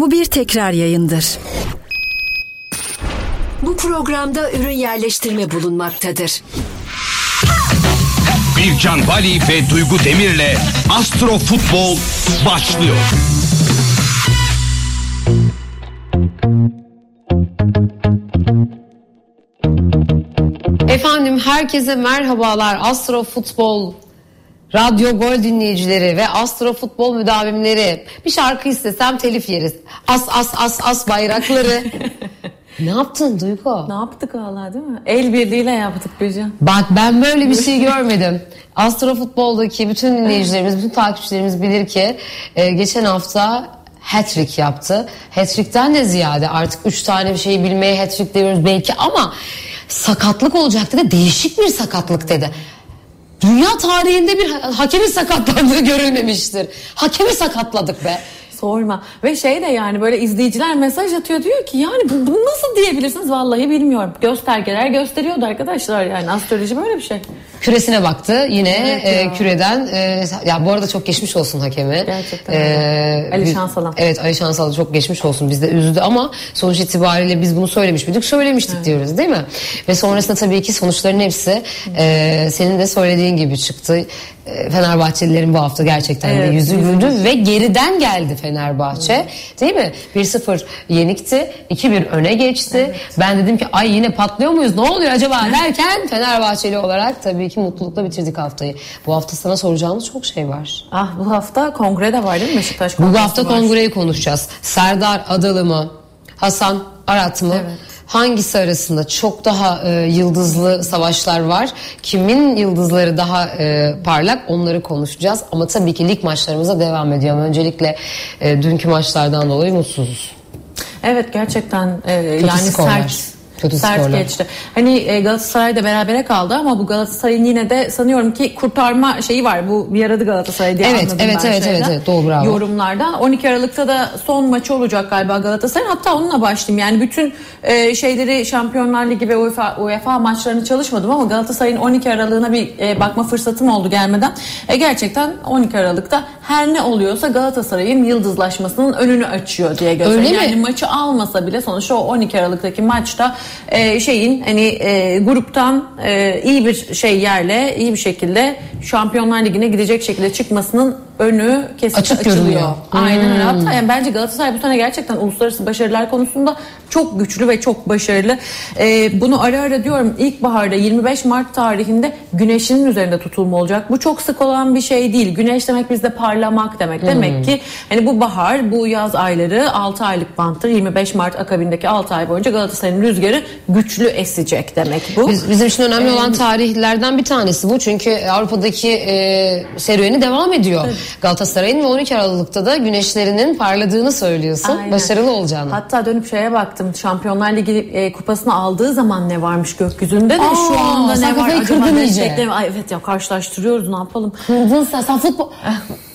Bu bir tekrar yayındır. Bu programda ürün yerleştirme bulunmaktadır. Bircan Bali ve Duygu Demir'le Astro Futbol başlıyor. Efendim herkese merhabalar. Astro Futbol Radyo Gol dinleyicileri ve Astro Futbol müdavimleri. Bir şarkı istesem telif yeriz. As as as as bayrakları. ne yaptın Duygu? Ne yaptık valla değil mi? El birliğiyle yaptık Bircan. Bak ben böyle bir şey görmedim. Astro Futbol'daki bütün dinleyicilerimiz, bütün takipçilerimiz bilir ki e, geçen hafta hat-trick yaptı. Hat-trick'ten de ziyade artık 3 tane bir şeyi bilmeye hat-trick diyoruz belki ama sakatlık olacak dedi. Değişik bir sakatlık dedi. Dünya tarihinde bir hakemin sakatlandığı görülmemiştir. Hakemi sakatladık be. Sorma. Ve şey de yani böyle izleyiciler mesaj atıyor diyor ki yani bu, bunu nasıl diyebilirsiniz vallahi bilmiyorum. Göstergeler gösteriyordu arkadaşlar yani astroloji böyle bir şey. Küresine baktı yine Evet e, ya. küreden e, ya bu arada çok geçmiş olsun hakemi. Gerçekten öyle. Ali Şansalan. Evet Ali Şansalan çok geçmiş olsun bizde üzdü ama sonuç itibariyle biz bunu söylemiş miydik? Söylemiştik diyoruz değil mi? Ve sonrasında tabii ki sonuçların hepsi e, senin de söylediğin gibi çıktı. E, Fenerbahçelilerin bu hafta gerçekten Evet, de yüzü güldü ve geriden geldi Fenerbahçe. Değil mi? 1-0 yenikti. 2-1 öne geçti. Ben dedim ki ay yine patlıyor muyuz? Ne oluyor acaba derken Fenerbahçeli olarak tabii ki mutlulukla bitirdik haftayı. Bu hafta sana soracağımız çok şey var. Ah bu hafta kongre de var değil mi Beşiktaş Bu hafta var. kongreyi konuşacağız. Serdar Adalı mı? Hasan Arat mı? Evet. Hangisi arasında çok daha e, yıldızlı savaşlar var? Kimin yıldızları daha e, parlak? Onları konuşacağız. Ama tabii ki lig maçlarımıza devam ediyor. Öncelikle e, dünkü maçlardan dolayı mutsuzuz. Evet gerçekten e, yani skorlar. sert. Kötü sert skorlar. geçti. Hani e, Galatasaray da berabere kaldı ama bu Galatasaray'ın yine de sanıyorum ki kurtarma şeyi var. Bu bir yaradı Galatasaray diye Evet, anladım evet, ben evet, şeyden. evet, evet. Doğru, bravo. Yorumlardan. 12 Aralık'ta da son maçı olacak galiba Galatasaray'ın. Hatta onunla başlayayım. Yani bütün e, şeyleri Şampiyonlar Ligi ve UEFA, UEFA maçlarını çalışmadım ama Galatasaray'ın 12 Aralık'ına bir e, bakma fırsatım oldu gelmeden. E, gerçekten 12 Aralık'ta her ne oluyorsa Galatasaray'ın yıldızlaşmasının önünü açıyor diye gösteriyor. Öyle mi? Yani maçı almasa bile sonuçta o 12 Aralık'taki maçta e, şeyin hani e, gruptan e, iyi bir şey yerle iyi bir şekilde Şampiyonlar Ligi'ne gidecek şekilde çıkmasının önü kesinlikle Açık açılıyor. görünüyor. Aynen öyle. Hmm. Hatta yani bence Galatasaray bu sene gerçekten uluslararası başarılar konusunda çok güçlü ve çok başarılı. E, bunu ara ara diyorum ilkbaharda 25 Mart tarihinde güneşin üzerinde tutulma olacak. Bu çok sık olan bir şey değil. Güneş demek bizde parlamak demek. Demek ki hani bu bahar, bu yaz ayları 6 aylık banttır. 25 Mart akabindeki 6 ay boyunca Galatasaray'ın rüzgarı güçlü esecek demek bu. Biz, bizim için önemli olan tarihlerden bir tanesi bu. Çünkü Avrupa'daki e, serüveni devam ediyor. Galatasaray'ın ve 12 Aralık'ta da güneşlerinin parladığını söylüyorsun. Aynen. Başarılı olacağını. Hatta dönüp şeye baktım. Şampiyonlar Ligi e, kupasını aldığı zaman ne varmış gökyüzünde de Aa, şu anda ne var acaba destekleme- Ay evet ya karşılaştırıyoruz ne yapalım. Kırdın sen, sen futbol...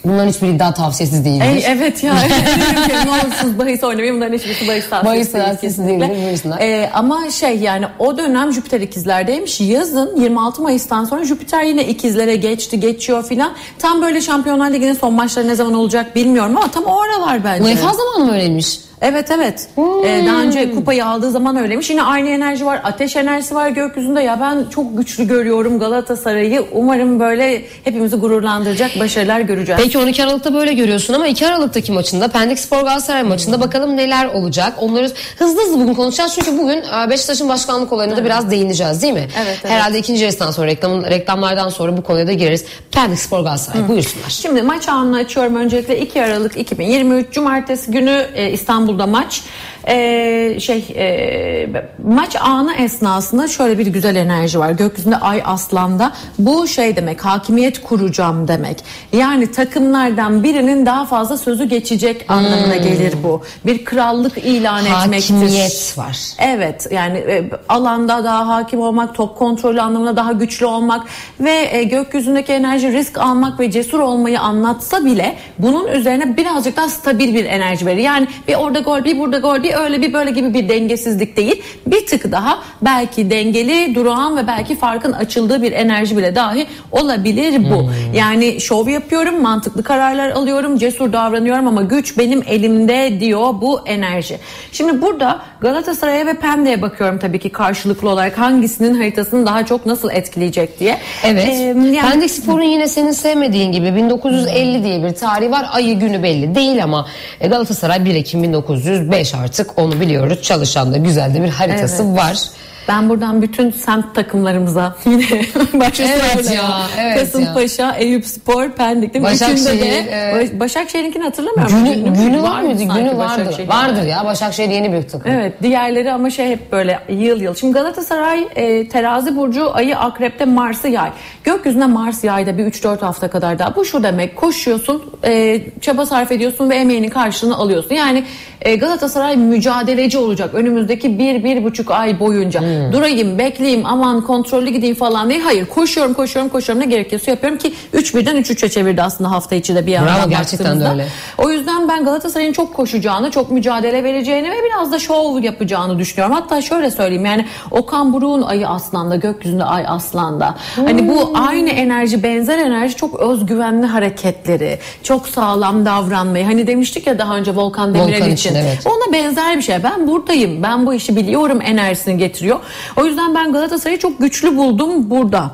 Bunların hiçbiri iddia tavsiyesiz değildir. Ey, evet ya. Ki, ne olursunuz bahis oynamayın. Bunların hiçbirisi bahis tavsiyesi Bahis değil kesinlikle. Ee, ama şey yani o dönem Jüpiter ikizlerdeymiş. Yazın 26 Mayıs'tan sonra Jüpiter yine ikizlere geçti geçiyor filan. Tam böyle Şampiyonlar Ligi'nin son maçları ne zaman olacak bilmiyorum ama tam o aralar bence. UEFA zamanı mı öyleymiş? Evet evet. Ee, daha önce kupayı aldığı zaman öyleymiş. Yine aynı enerji var. Ateş enerjisi var gökyüzünde. Ya ben çok güçlü görüyorum Galatasaray'ı. Umarım böyle hepimizi gururlandıracak başarılar göreceğiz. Peki 12 Aralık'ta böyle görüyorsun ama 2 Aralık'taki maçında Pendik Spor Galatasaray maçında bakalım neler olacak. Onları hızlı hızlı bugün konuşacağız. Çünkü bugün e, Beşiktaş'ın başkanlık olayına da biraz değineceğiz değil mi? Evet, evet. Herhalde ikinci yarısından sonra reklamın, reklamlardan sonra bu konuya da gireriz. Pendik Spor Galatasaray buyursunlar. Şimdi maç anını açıyorum. Öncelikle 2 Aralık 2023 Cumartesi günü e, İstanbul'da maç. E, şey e, maç anı esnasında şöyle bir güzel enerji var. Gökyüzünde Ay Aslan'da. Bu şey demek hakimiyet kuracağım demek. Yani takımlardan birinin daha fazla sözü geçecek anlamına gelir bu. Bir krallık ilan etmektir. Hakimiyet var. Evet yani e, alanda daha hakim olmak, top kontrolü anlamında daha güçlü olmak ve e, gökyüzündeki enerji risk almak ve cesur olmayı anlatsa bile bunun üzerine birazcık daha stabil bir enerji verir. Yani bir orada gol bir burada gol bir öyle bir böyle gibi bir dengesizlik değil. Bir tık daha belki dengeli durağan ve belki farkın açıldığı bir enerji bile dahi olabilir bu. Yani şov yapıyorum mantıklı kararlar alıyorum cesur davranıyorum ama güç benim elimde diyor bu enerji. Şimdi burada Galatasaray'a ve Pendik'e bakıyorum tabii ki karşılıklı olarak hangisinin haritasını daha çok nasıl etkileyecek diye. Evet. Ee, yani- Pendik Spor'un yine senin sevmediğin gibi 1950 diye bir tarihi var. Ayı günü belli değil ama e, Galatasaray 1 Ekim 1905 artık onu biliyoruz. Çalışan da güzel de bir haritası Evet. var. Ben buradan bütün semt takımlarımıza yine başta Evet ya, evet Kasımpaşa, Eyüp Spor, Pendik değil mi? Başakşehir, de evet. Baş- Başakşehir'inkini hatırlamıyorum. Günü, Günü- günü var mı mıydı? Günü vardır. Vardır ya. Başakşehir yeni bir takım. Evet diğerleri ama şey hep böyle yıl yıl. Şimdi Galatasaray e, terazi burcu ayı akrepte Mars'ı yay. Gökyüzünde Mars yayda bir 3-4 hafta kadar daha. Bu şu demek koşuyorsun e, çaba sarf ediyorsun ve emeğinin karşılığını alıyorsun. Yani e, Galatasaray mücadeleci olacak önümüzdeki bir, bir buçuk ay boyunca. Durayım bekleyeyim aman kontrollü gideyim falan değil. Hayır koşuyorum koşuyorum koşuyorum ne gerekiyorsa yapıyorum ki 3 birden 3-3'e çevirdi aslında hafta içi de bir yandan Bravo, gerçekten de öyle. O yüzden ben Galatasaray'ın çok koşacağını, çok mücadele vereceğini ve biraz da şov yapacağını düşünüyorum. Hatta şöyle söyleyeyim yani Okan Buruk'un ayı aslanda, gökyüzünde ay aslanda. Hani bu aynı enerji, benzer enerji çok özgüvenli hareketleri, çok sağlam davranmayı. Hani demiştik ya daha önce Volkan Demirel Volkan için. için, evet. Ona benzer bir şey. Ben buradayım, ben bu işi biliyorum enerjisini getiriyor. O yüzden ben Galatasaray'ı çok güçlü buldum burada.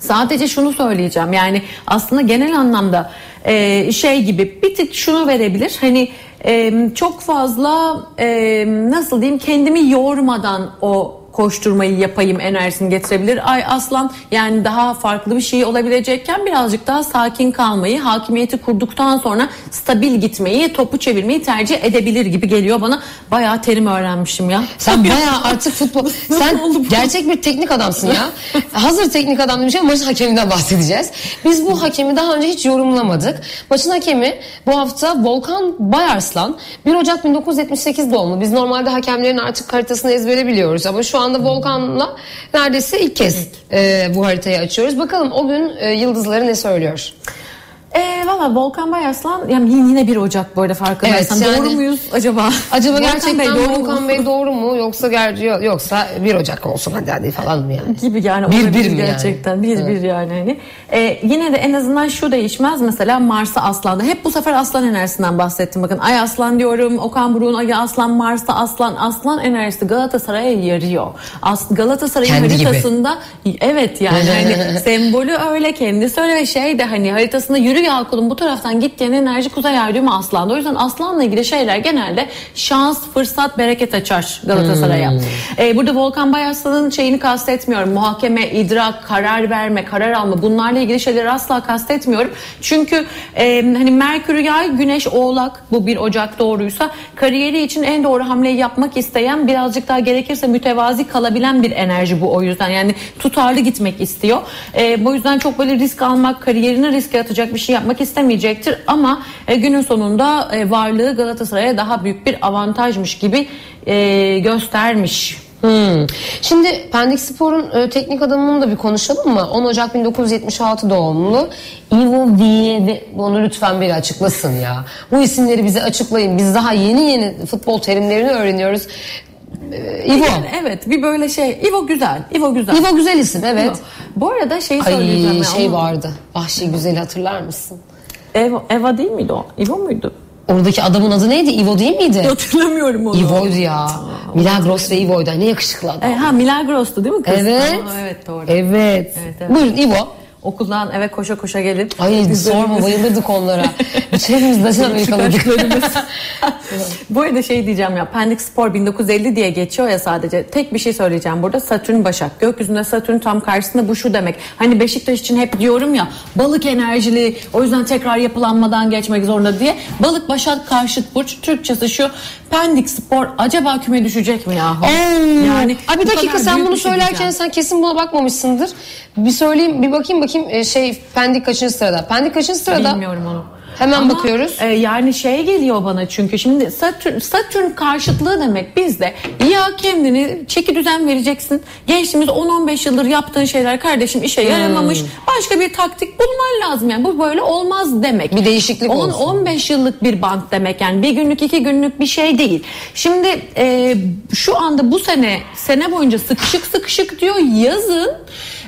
Sadece şunu söyleyeceğim yani aslında genel anlamda e, şey gibi bir tık şunu verebilir hani e, çok fazla e, nasıl diyeyim kendimi yormadan o koşturmayı yapayım enerjisini getirebilir. Ay aslan yani daha farklı bir şey olabilecekken birazcık daha sakin kalmayı, hakimiyeti kurduktan sonra stabil gitmeyi, topu çevirmeyi tercih edebilir gibi geliyor bana. Bayağı terim öğrenmişim ya. Sen bayağı artık futbol... Sen gerçek bir teknik adamsın ya. Hazır teknik adam demişken maçın hakeminden bahsedeceğiz. Biz bu hakemi daha önce hiç yorumlamadık. Maçın hakemi bu hafta Volkan Bayarslan. 1 Ocak 1978 doğumlu. Biz normalde hakemlerin artık haritasını ezbere biliyoruz. Ama şu anda Volkan'la neredeyse ilk kez e, bu haritayı açıyoruz. Bakalım o gün e, yıldızları ne söylüyor? E, Valla Volkan Bayarslan yani yine 1 Ocak bu arada farkındaysan. Evet, yani- Doğru muyuz acaba? Acaba Volkan gerçekten Bey doğru mu? Volkan Bey doğru mu yoksa ger- yoksa 1 Ocak olsun hadi hadi falan mı yani? gibi yani Bir bir mi yani? gerçekten bir bir yani hani Ee, yine de en azından şu değişmez mesela Mars'a Aslan'da hep bu sefer Aslan enerjisinden bahsettim bakın Ay Aslan diyorum Okan Buruk'un Ayı Aslan Mars'ta Aslan Aslan enerjisi Galatasaray'a yarıyor As Galatasaray'ın Kendi gibi. haritasında evet yani hani sembolü öyle kendisi öyle şey de hani haritasında yürü ya kulum bu taraftan git diyen enerji Kuzey Ay düğümü Aslan'da o yüzden Aslan'la ilgili şeyler genelde şans fırsat bereket açar Galatasaray'a. Ee, burada Volkan Bayarslan'ın şeyini kastetmiyorum. Muhakeme, idrak, karar verme, karar alma bunlarla ilgili şeyleri asla kastetmiyorum. Çünkü e, hani Merkür Yay, Güneş Oğlak bu 1 Ocak doğruysa kariyeri için en doğru hamleyi yapmak isteyen birazcık daha gerekirse mütevazi kalabilen bir enerji bu o yüzden. Yani tutarlı gitmek istiyor. E, bu yüzden çok böyle risk almak, kariyerini riske atacak bir şey yapmak istemeyecektir. Ama e, günün sonunda e, varlığı Galatasaray'a daha büyük bir avantajmış gibi e, göstermiş. Hmm. Şimdi Pendik Spor'un e, teknik adamını da bir konuşalım mı? 10 Ocak 1976 doğumlu Ivo Vieve onu lütfen bir açıklasın ya. Bu isimleri bize açıklayın. Biz daha yeni yeni futbol terimlerini öğreniyoruz. E, Ivo. Yani evet bir böyle şey. İvo güzel. İvo güzel. Ivo güzel isim evet. İvo. Bu arada şeyi söyleyeceğim. Ay şey onu- vardı. Vahşi Güzel'i hatırlar mısın? Eva, Eva değil miydi o? İvo muydu? Oradaki adamın adı neydi? Ivo değil miydi? Hatırlamıyorum onu. Ivo'ydu ya. Milagros ve Ivo'ydu. Ne yakışıklı adam. E, ha Milagros'tu değil mi kız? Evet. Aa, evet doğru. Evet. Evet, evet. Buyurun Ivo. Okuldan eve koşa koşa gelip. Ay sorma bayılırdık onlara. Bütün hepimiz Latin Amerikalıydık. Bu arada şey diyeceğim ya Pendik Spor 1950 diye geçiyor ya sadece. Tek bir şey söyleyeceğim burada Satürn Başak. Gökyüzünde Satürn tam karşısında bu şu demek. Hani Beşiktaş için hep diyorum ya balık enerjili o yüzden tekrar yapılanmadan geçmek zorunda diye. Balık Başak karşıt burç Türkçesi şu. Pendik Spor acaba küme düşecek mi ya? Yani Ay bir dakika sen bunu şey söylerken sen kesin buna bakmamışsındır. Bir söyleyeyim bir bakayım bakayım e, şey Pendik kaçıncı sırada? Pendik kaçıncı sırada? Bilmiyorum onu. Hemen Ama, bakıyoruz. e, yani şey geliyor bana çünkü şimdi Satürn, Satürn karşıtlığı demek bizde ya kendini çeki düzen vereceksin. Gençliğimiz 10-15 yıldır yaptığın şeyler kardeşim işe Hmm. yaramamış. Başka bir taktik bulman lazım yani bu böyle olmaz demek. Bir değişiklik olsun. 10-15 yıllık bir bant demek yani bir günlük iki günlük bir şey değil. Şimdi e, şu anda bu sene sene boyunca sıkışık sıkışık diyor yazın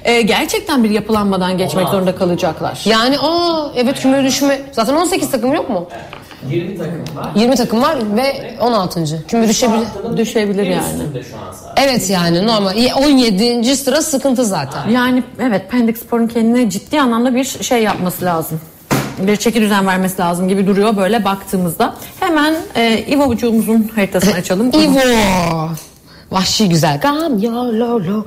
e, gerçekten bir yapılanmadan geçmek zorunda kalacaklar. Yani aa evet küme düşme. Zaten 18 takım yok mu? 20 takım var. 20 takım var ve 16. Küme düşebilir. Düşebilir yani. Evet yani normal. 17. sıra sıkıntı zaten. Yani evet Pendik Spor'un kendine ciddi anlamda bir şey yapması lazım. Bir çeki düzen vermesi lazım gibi duruyor böyle baktığımızda. Hemen e, İvo'cuğumuzun haritasını açalım. Ivo. Vahşi güzel. Gam yo lo lo.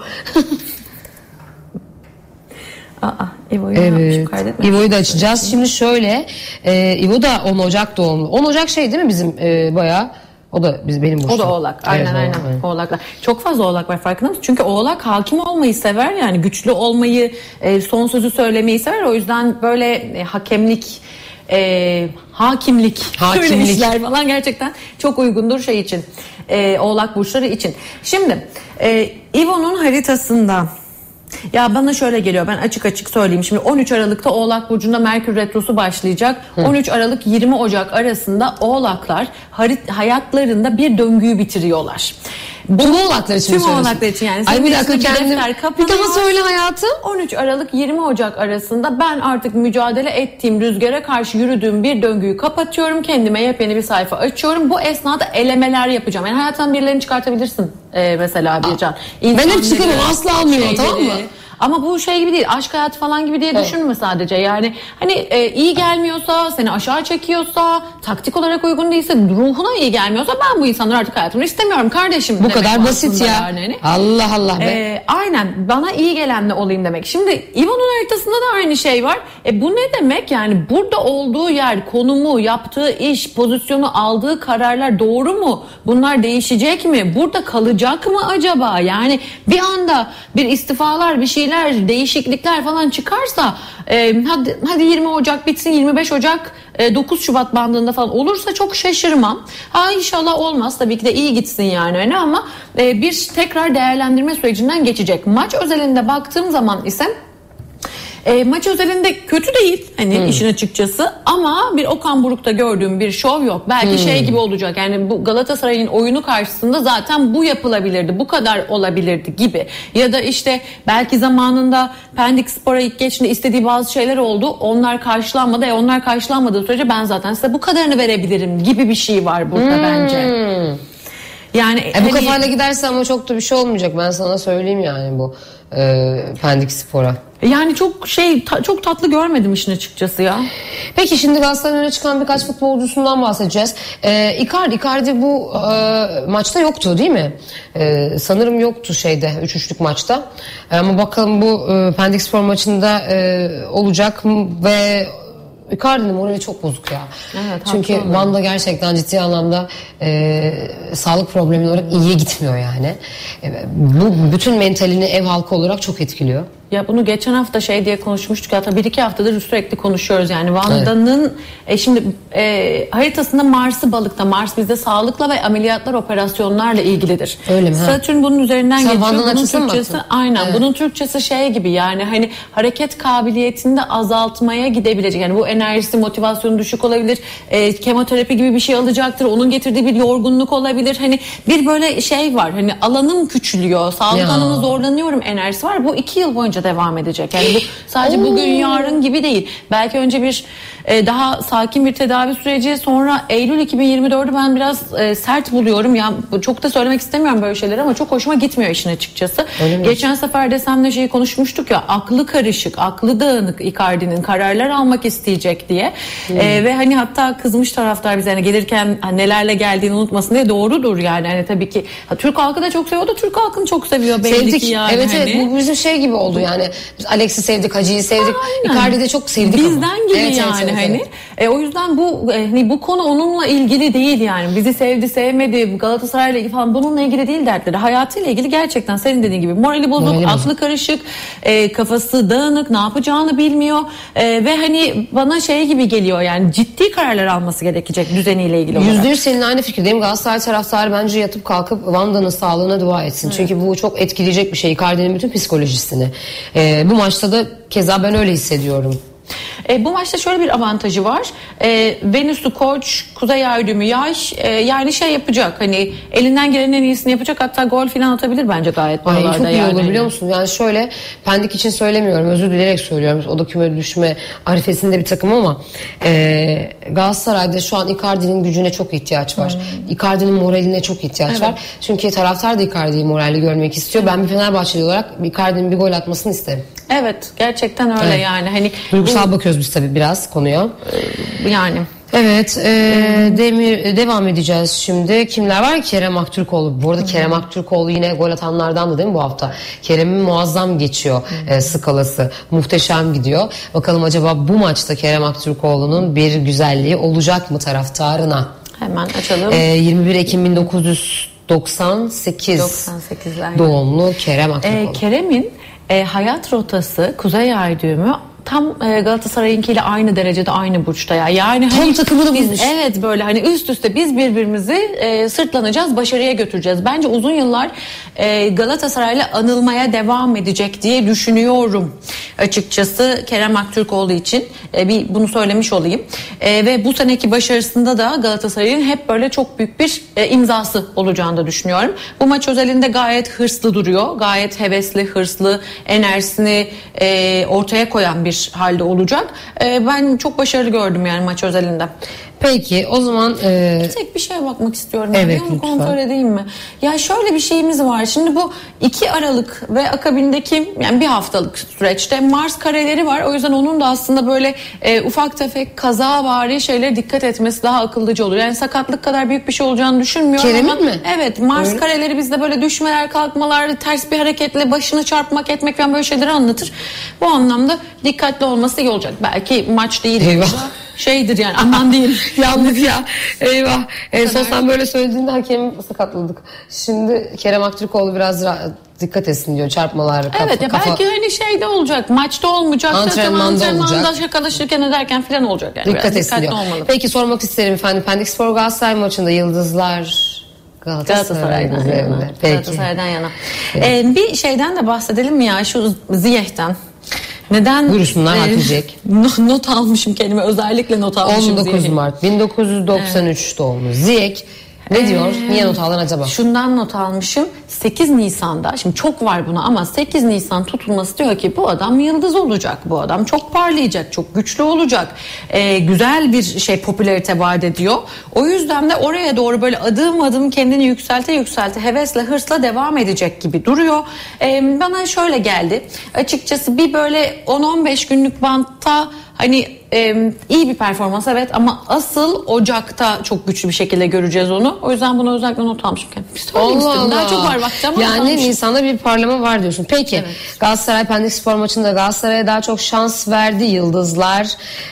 Aa, İvo'yu Evet. İvo'yu da açacağız. Şimdi şöyle. E, İvo da 10 Ocak doğumlu. 10 Ocak şey değil mi bizim e, bayağı? O da biz benim O burçum. da oğlak. Aynen Evet, aynen. aynen. Oğlaklar. Çok fazla oğlak var farkında mısın? Çünkü oğlak hakim olmayı sever yani güçlü olmayı, e, son sözü söylemeyi sever. O yüzden böyle e, hakemlik e, hakimlik, Hakimlik. işler falan gerçekten çok uygundur şey için. E, oğlak burçları için. Şimdi e, İvo'nun haritasında ya bana şöyle geliyor ben açık açık söyleyeyim. Şimdi 13 Aralık'ta Oğlak Burcu'nda Merkür Retrosu başlayacak. 13 Aralık 20 Ocak arasında Oğlaklar hayatlarında bir döngüyü bitiriyorlar. Tüm oğlaklar için Tüm oğlaklar için yani. Ay bir dakika içinde kendim. Bir daha söyle hayatım. 13 Aralık 20 Ocak arasında ben artık mücadele ettiğim rüzgara karşı yürüdüğüm bir döngüyü kapatıyorum. Kendime yepyeni bir sayfa açıyorum. Bu esnada elemeler yapacağım. Yani hayattan birilerini çıkartabilirsin ee, mesela Bircan. Ben hep çıkarım, asla almıyorum, tamam mı? Ama bu şey gibi değil aşk hayatı falan gibi diye düşünme sadece yani hani e, iyi gelmiyorsa seni aşağı çekiyorsa taktik olarak uygun değilse ruhuna iyi gelmiyorsa ben bu insanları artık hayatımda istemiyorum kardeşim. Bu kadar basit ya. yani. Allah Allah be. Ee, aynen bana iyi gelenle olayım demek. Şimdi İvan'ın haritasında da aynı şey var. E, bu ne demek yani burada olduğu yer, konumu, yaptığı iş, pozisyonu, aldığı kararlar doğru mu? Bunlar değişecek mi? Burada kalacak mı acaba? Yani bir anda bir istifalar, bir şeyler, değişiklikler falan çıkarsa e, hadi, hadi 20 Ocak bitsin 25 Ocak e, 9 Şubat bandında falan olursa çok şaşırmam. Ha inşallah olmaz tabii ki de iyi gitsin yani öyle ama e, bir tekrar değerlendirme sürecinden geçecek. Maç özelinde baktığım zaman ise e, maç özelinde kötü değil hani işin açıkçası ama bir Okan Buruk'ta gördüğüm bir şov yok. Belki şey gibi olacak yani bu Galatasaray'ın oyunu karşısında zaten bu yapılabilirdi bu kadar olabilirdi gibi. Ya da işte belki zamanında Pendik Spor'a ilk geçtiğinde istediği bazı şeyler oldu onlar karşılanmadı. E onlar karşılanmadığı sürece ben zaten size bu kadarını verebilirim gibi bir şey var burada bence. Yani E bu hani- kafayla giderse ama çok da bir şey olmayacak. Ben sana söyleyeyim yani bu e, Pendik Spor'a. Yani çok şey ta- çok tatlı görmedim işin açıkçası ya. Peki şimdi Galatasaray'ın öne çıkan birkaç futbolcusundan bahsedeceğiz. Ee, Icardi, Icardi bu e, maçta yoktu değil mi? Ee, sanırım yoktu şeyde 3-3'lük maçta. Ee, ama bakalım bu e, Pendik Spor maçında e, olacak ve Icardi'nin morali çok bozuk ya. Evet, Çünkü Van'da gerçekten ciddi anlamda e, sağlık problemi olarak iyiye gitmiyor yani. E, bu bütün mentalini ev halkı olarak çok etkiliyor. Ya bunu geçen hafta şey diye konuşmuştuk hatta bir iki haftadır sürekli konuşuyoruz yani Vanda'nın e, şimdi e, haritasında Mars'ı balıkta Mars bizde sağlıkla ve ameliyatlar operasyonlarla ilgilidir. Öyle mi? Satürn bunun üzerinden Sen geçiyor. Vanda'nın Bunun Türkçesi aynen Evet. bunun Türkçesi şey gibi yani hani hareket kabiliyetini de azaltmaya gidebilecek. Yani bu enerjisi motivasyonu düşük olabilir. E, kemoterapi gibi bir şey alacaktır. Onun getirdiği bir yorgunluk olabilir. Hani bir böyle şey var. Hani alanım küçülüyor. Sağlık Ya. alanı zorlanıyorum enerjisi var. Bu iki yıl boyunca devam edecek. Yani bu sadece bugün yarın gibi değil. Belki önce bir e, daha sakin bir tedavi süreci sonra Eylül 2024'ü ben biraz e, sert buluyorum. Ya çok da söylemek istemiyorum böyle şeyler ama çok hoşuma gitmiyor işin açıkçası. Geçen sefer de seninle şeyi konuşmuştuk ya aklı karışık, aklı dağınık Icardi'nin kararlar almak isteyecek diye. Hmm. E, ve hani hatta kızmış taraftar bize hani gelirken hani nelerle geldiğini unutmasın diye doğrudur yani. Hani tabii ki ha, Türk halkı da çok seviyor o da Türk halkını çok seviyor belli Sevdik. ki yani. evet evet hani. bu bizim şey gibi oldu yani. Biz Alex'i sevdik, Hacı'yı sevdik. Aynen. Icardi'yi de çok sevdik ama. Bizden gibi Evet, evet, yani. Evet, hani. evet. E, o yüzden bu e, hani bu konu onunla ilgili değil yani. Bizi sevdi, sevmedi, Galatasaray'la ilgili falan bununla ilgili değil dertleri. Hayatıyla ilgili gerçekten senin dediğin gibi morali bozuk, Morali bozuk. aklı karışık, e, kafası dağınık, ne yapacağını bilmiyor. E, ve hani bana şey gibi geliyor yani ciddi kararlar alması gerekecek düzeniyle ilgili olarak. Yüzde yüz seninle aynı fikirdeyim. Galatasaray taraftarı bence yatıp kalkıp Vanda'nın sağlığına dua etsin. Çünkü bu çok etkileyecek bir şey. Icardi'nin bütün psikolojisini. Ee, bu maçta da keza ben öyle hissediyorum. E, bu maçta şöyle bir avantajı var. E, Venüs'ü koç, Kuzey Aydemir yaş e, yani şey yapacak hani elinden gelenin en iyisini yapacak hatta gol falan atabilir bence gayet Ay, buralarda çok iyi yani. olur biliyor musun? Yani şöyle Pendik için söylemiyorum. Özür dileyerek söylüyorum. O da küme düşme arifesinde bir takım ama e, Galatasaray'da şu an Icardi'nin gücüne çok ihtiyaç var. Icardi'nin moraline çok ihtiyaç var. Çünkü taraftar da Icardi'yi moralli görmek istiyor. Ben bir Fenerbahçeli olarak Icardi'nin bir gol atmasını isterim. Evet gerçekten öyle Evet. yani hani Duygusal bakıyoruz biz tabii biraz konuya. bu- yani Evet, e, Demir devam edeceğiz şimdi. Kimler var? Kerem Aktürkoğlu. Bu arada Kerem Aktürkoğlu yine gol atanlardan da değil mi bu hafta? Kerem'in muazzam geçiyor e, skalası. Muhteşem gidiyor. Bakalım acaba bu maçta Kerem Aktürkoğlu'nun bir güzelliği olacak mı taraftarına? hemen açalım. E, 21 Ekim 1998 98'ler. doğumlu Kerem Aktürkoğlu. E, Kerem'in e, hayat rotası Kuzey Ay düğümü tam e, Galatasaray'ınkiyle aynı derecede aynı burçta ya. Yani Tam hani takımını biz, bulmuş. Evet böyle hani üst üste biz birbirimizi e, sırtlanacağız, başarıya götüreceğiz. Bence uzun yıllar e, Galatasaray'la anılmaya devam edecek diye düşünüyorum. Açıkçası Kerem Aktürkoğlu için e, bir bunu söylemiş olayım. E, ve bu seneki başarısında da Galatasaray'ın hep böyle çok büyük bir e, imzası olacağını da düşünüyorum. Bu maç özelinde gayet hırslı duruyor. Gayet hevesli, hırslı, enerjisini e, ortaya koyan bir halde olacak. E, ben çok başarılı gördüm yani maç özelinde. Peki o zaman e, Tek bir şeye bakmak istiyorum. Evet, lütfen. kontrol edeyim mi? Ya şöyle bir şeyimiz var. Şimdi bu 2 Aralık ve akabindeki yani bir haftalık süreçte Mars kareleri var. O yüzden onun da aslında böyle e, ufak tefek kaza vari şeylere dikkat etmesi daha akıllıcı olur. Yani sakatlık kadar büyük bir şey olacağını düşünmüyorum Kerem'in ama mi? evet Mars Öyle. kareleri bizde böyle düşmeler, kalkmalar, ters bir hareketle başını çarpmak, etmek falan böyle şeyleri anlatır. Bu anlamda dikkatli olması iyi olacak. Belki maç değil. Eyvah. Şeydir yani aman diyeyim. Yandık ya. Eyvah. En son sen böyle söylediğinde hakem sakatladık. Şimdi Kerem Aktürkoğlu biraz ra- dikkat etsin diyor. Çarpmalar, kafa. Evet ya kafa- belki hani şeyde olacak maçta olmayacak Antrenmanda antrenmanda olacak. şakalaşırken ederken falan olacak yani Dikkat etsin diyor. olmalı. Peki sormak isterim efendim. Pendik Spor Galatasaray maçında Yıldızlar Galatasaray'dan üzerinde. yana. Peki. Galatasaray'dan yana. Ee, bir şeyden de bahsedelim mi ya şu Ziyeh'ten. Neden? Buyursunlar, Hatice'k. not, almışım kendime özellikle not almışım 19 Ziyeh'i. Mart 1993 doğumlu Ziyek ne diyor? Niye not aldın acaba? Şundan not almışım. 8 Nisan'da şimdi çok var buna ama 8 Nisan tutulması diyor ki bu adam yıldız olacak. Bu adam çok parlayacak, çok güçlü olacak. Ee, güzel bir şey popülarite vaat ediyor. O yüzden de oraya doğru böyle adım adım kendini yükselte yükselte hevesle hırsla devam edecek gibi duruyor. Ee, bana şöyle geldi. Açıkçası bir böyle 10-15 günlük bantta hani e, iyi bir performans evet ama asıl Ocak'ta çok güçlü bir şekilde göreceğiz onu. O yüzden bunu özellikle not almışım söyleyeyim istedim. Daha çok var vakti ama Yani almışım. Nisan'da bir parlama var diyorsun. Peki Galatasaray Pendik Spor maçında Galatasaray'a daha çok şans verdi Yıldızlar.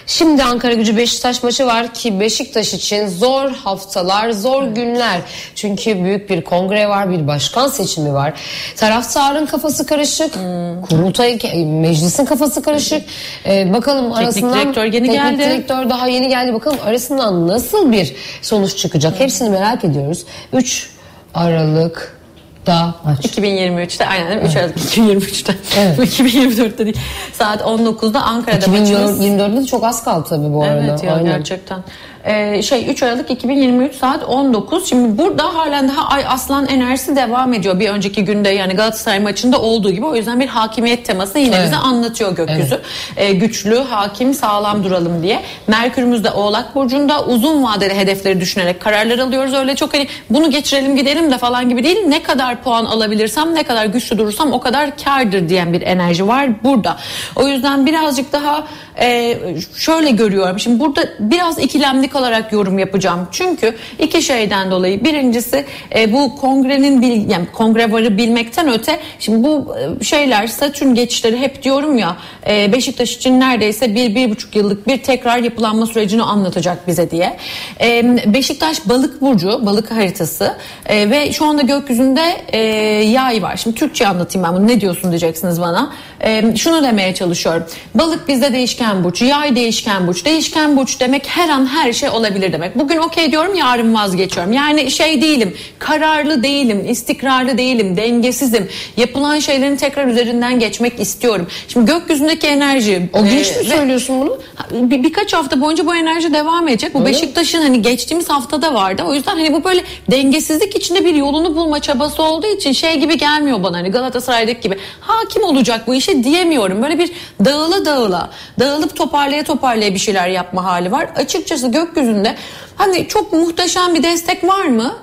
Şimdi Ankara gücü Beşiktaş maçı var ki Beşiktaş için zor haftalar, zor günler. Çünkü büyük bir kongre var, bir başkan seçimi var. Taraftarın kafası karışık, Hmm. kurultay, meclisin kafası karışık. Ee, bakalım arasından direktör yeni teknik geldi. direktör daha yeni geldi. Bakalım arasından nasıl bir sonuç çıkacak? Hepsini merak ediyoruz. 3 Aralık'ta maç. 2023'te aynen değil mi? 3 Aralık 2023'te. Evet. 2024'te değil. Saat 19'da Ankara'da maçımız. 2024'de de çok az kaldı tabii bu arada. Evet ya Aynen. gerçekten. Ee, şey 3 Aralık 2023 saat 19. Şimdi burada halen daha Ay Aslan enerjisi devam ediyor. Bir önceki günde yani Galatasaray maçında olduğu gibi. O yüzden bir hakimiyet teması yine Evet. bize anlatıyor gökyüzü. Ee, güçlü, hakim, sağlam duralım diye. Merkürümüz de Oğlak Burcu'nda uzun vadeli hedefleri düşünerek kararlar alıyoruz. Öyle çok hani bunu geçirelim gidelim de falan gibi değil. Ne kadar puan alabilirsem, ne kadar güçlü durursam o kadar kardır diyen bir enerji var burada. O yüzden birazcık daha e, şöyle görüyorum. Şimdi burada biraz ikilemli matematik olarak yorum yapacağım. Çünkü iki şeyden dolayı. Birincisi e, bu kongrenin bil, yani kongre varı bilmekten öte şimdi bu e, şeyler satürn geçişleri hep diyorum ya e, Beşiktaş için neredeyse bir, bir buçuk yıllık bir tekrar yapılanma sürecini anlatacak bize diye. E, Beşiktaş balık burcu, balık haritası e, ve şu anda gökyüzünde e, yay var. Şimdi Türkçe anlatayım ben bunu ne diyorsun diyeceksiniz bana. E, şunu demeye çalışıyorum. Balık bizde değişken burç, yay değişken burç. Değişken burç demek her an her şey olabilir demek. Bugün okey diyorum yarın vazgeçiyorum. Yani şey değilim, kararlı değilim, istikrarlı değilim, dengesizim. Yapılan şeylerin tekrar üzerinden geçmek istiyorum. Şimdi gökyüzündeki enerji. O genç e, mi ve- söylüyorsun bunu? bir, birkaç hafta boyunca bu enerji devam edecek. Bu Öyle mi? Beşiktaş'ın hani geçtiğimiz haftada vardı. O yüzden hani bu böyle dengesizlik içinde bir yolunu bulma çabası olduğu için şey gibi gelmiyor bana hani Galatasaray'daki gibi. Hakim olacak bu işe diyemiyorum. Böyle bir dağıla dağıla, dağılıp toparlaya toparlaya bir şeyler yapma hali var. Açıkçası gökyüzünde hani çok muhteşem bir destek var mı?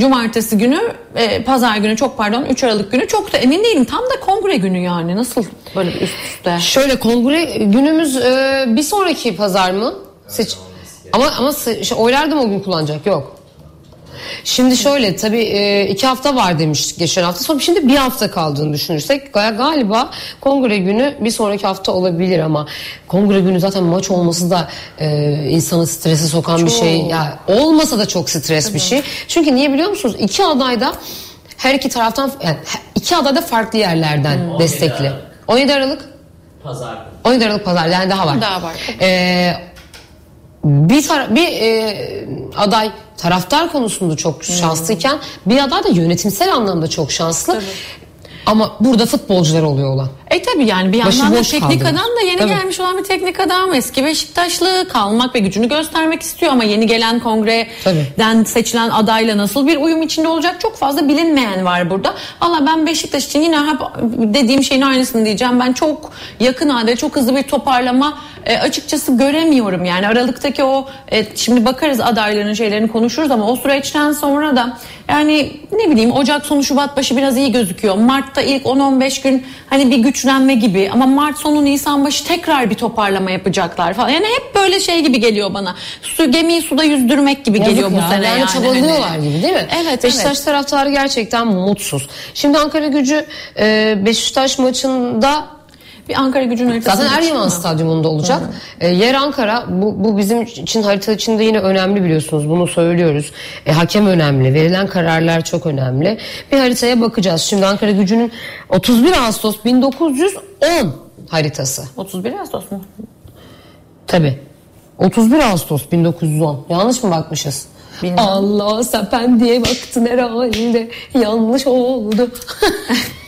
Cumartesi günü, e, pazar günü çok pardon 3 Aralık günü çok da emin değilim. Tam da kongre günü yani nasıl böyle üst üste. Şöyle kongre günümüz e, bir sonraki pazar mı? Seç ama ama şey, oylar da mı o gün kullanacak? Yok. Şimdi şöyle tabii e, iki hafta var demiştik geçen hafta. Sonra şimdi bir hafta kaldığını düşünürsek ga- galiba kongre günü bir sonraki hafta olabilir ama kongre günü zaten maç olması da e, insanı strese sokan bir şey. Ya olmasa da çok stres bir şey. Çünkü niye biliyor musunuz? İki aday da her iki taraftan yani iki aday da farklı yerlerden destekli. 17 Aralık Pazar. 17 Aralık pazar yani daha var. Daha var. Ee, bir tara- bir e, aday taraftar konusunda çok şanslıyken bir aday da yönetimsel anlamda çok şanslı. Ama burada futbolcular oluyor olan. E tabi yani bir yandan da teknik kaldı. adam da yeni Tabii. gelmiş olan bir teknik adam. Eski Beşiktaşlı kalmak ve gücünü göstermek istiyor ama yeni gelen kongreden seçilen adayla nasıl bir uyum içinde olacak çok fazla bilinmeyen var burada. Valla ben Beşiktaş için yine hep dediğim şeyin aynısını diyeceğim. Ben çok yakın adayla çok hızlı bir toparlama e, açıkçası göremiyorum yani Aralıktaki o e, şimdi bakarız adayların şeylerini konuşuruz ama o süreçten sonra da yani ne bileyim Ocak sonu Şubat başı biraz iyi gözüküyor. Mart'ta ilk 10-15 gün hani bir güçlenme gibi ama Mart sonu Nisan başı tekrar bir toparlama yapacaklar falan. Yani hep böyle şey gibi geliyor bana. Su gemiyi suda yüzdürmek gibi Yazık geliyor bu ya. sene yani. yani. çabalıyorlar Hani. gibi değil mi? Evet, Beşiktaş evet. taraftarı gerçekten mutsuz. Şimdi Ankara gücü e, Beşiktaş maçında Bir Ankara gücünün haritasını Zaten Eryaman? Stadyumunda olacak. E, yer Ankara. Bu, bu bizim için harita içinde yine önemli biliyorsunuz. Bunu söylüyoruz. E, hakem önemli. Verilen kararlar çok önemli. Bir haritaya bakacağız. Şimdi Ankara gücünün 31 Ağustos 1910 haritası. 31 Ağustos mu? Tabii. 31 Ağustos 1910. Yanlış mı bakmışız? Bilmem. Allah sen diye baktın herhalde. Yanlış oldu.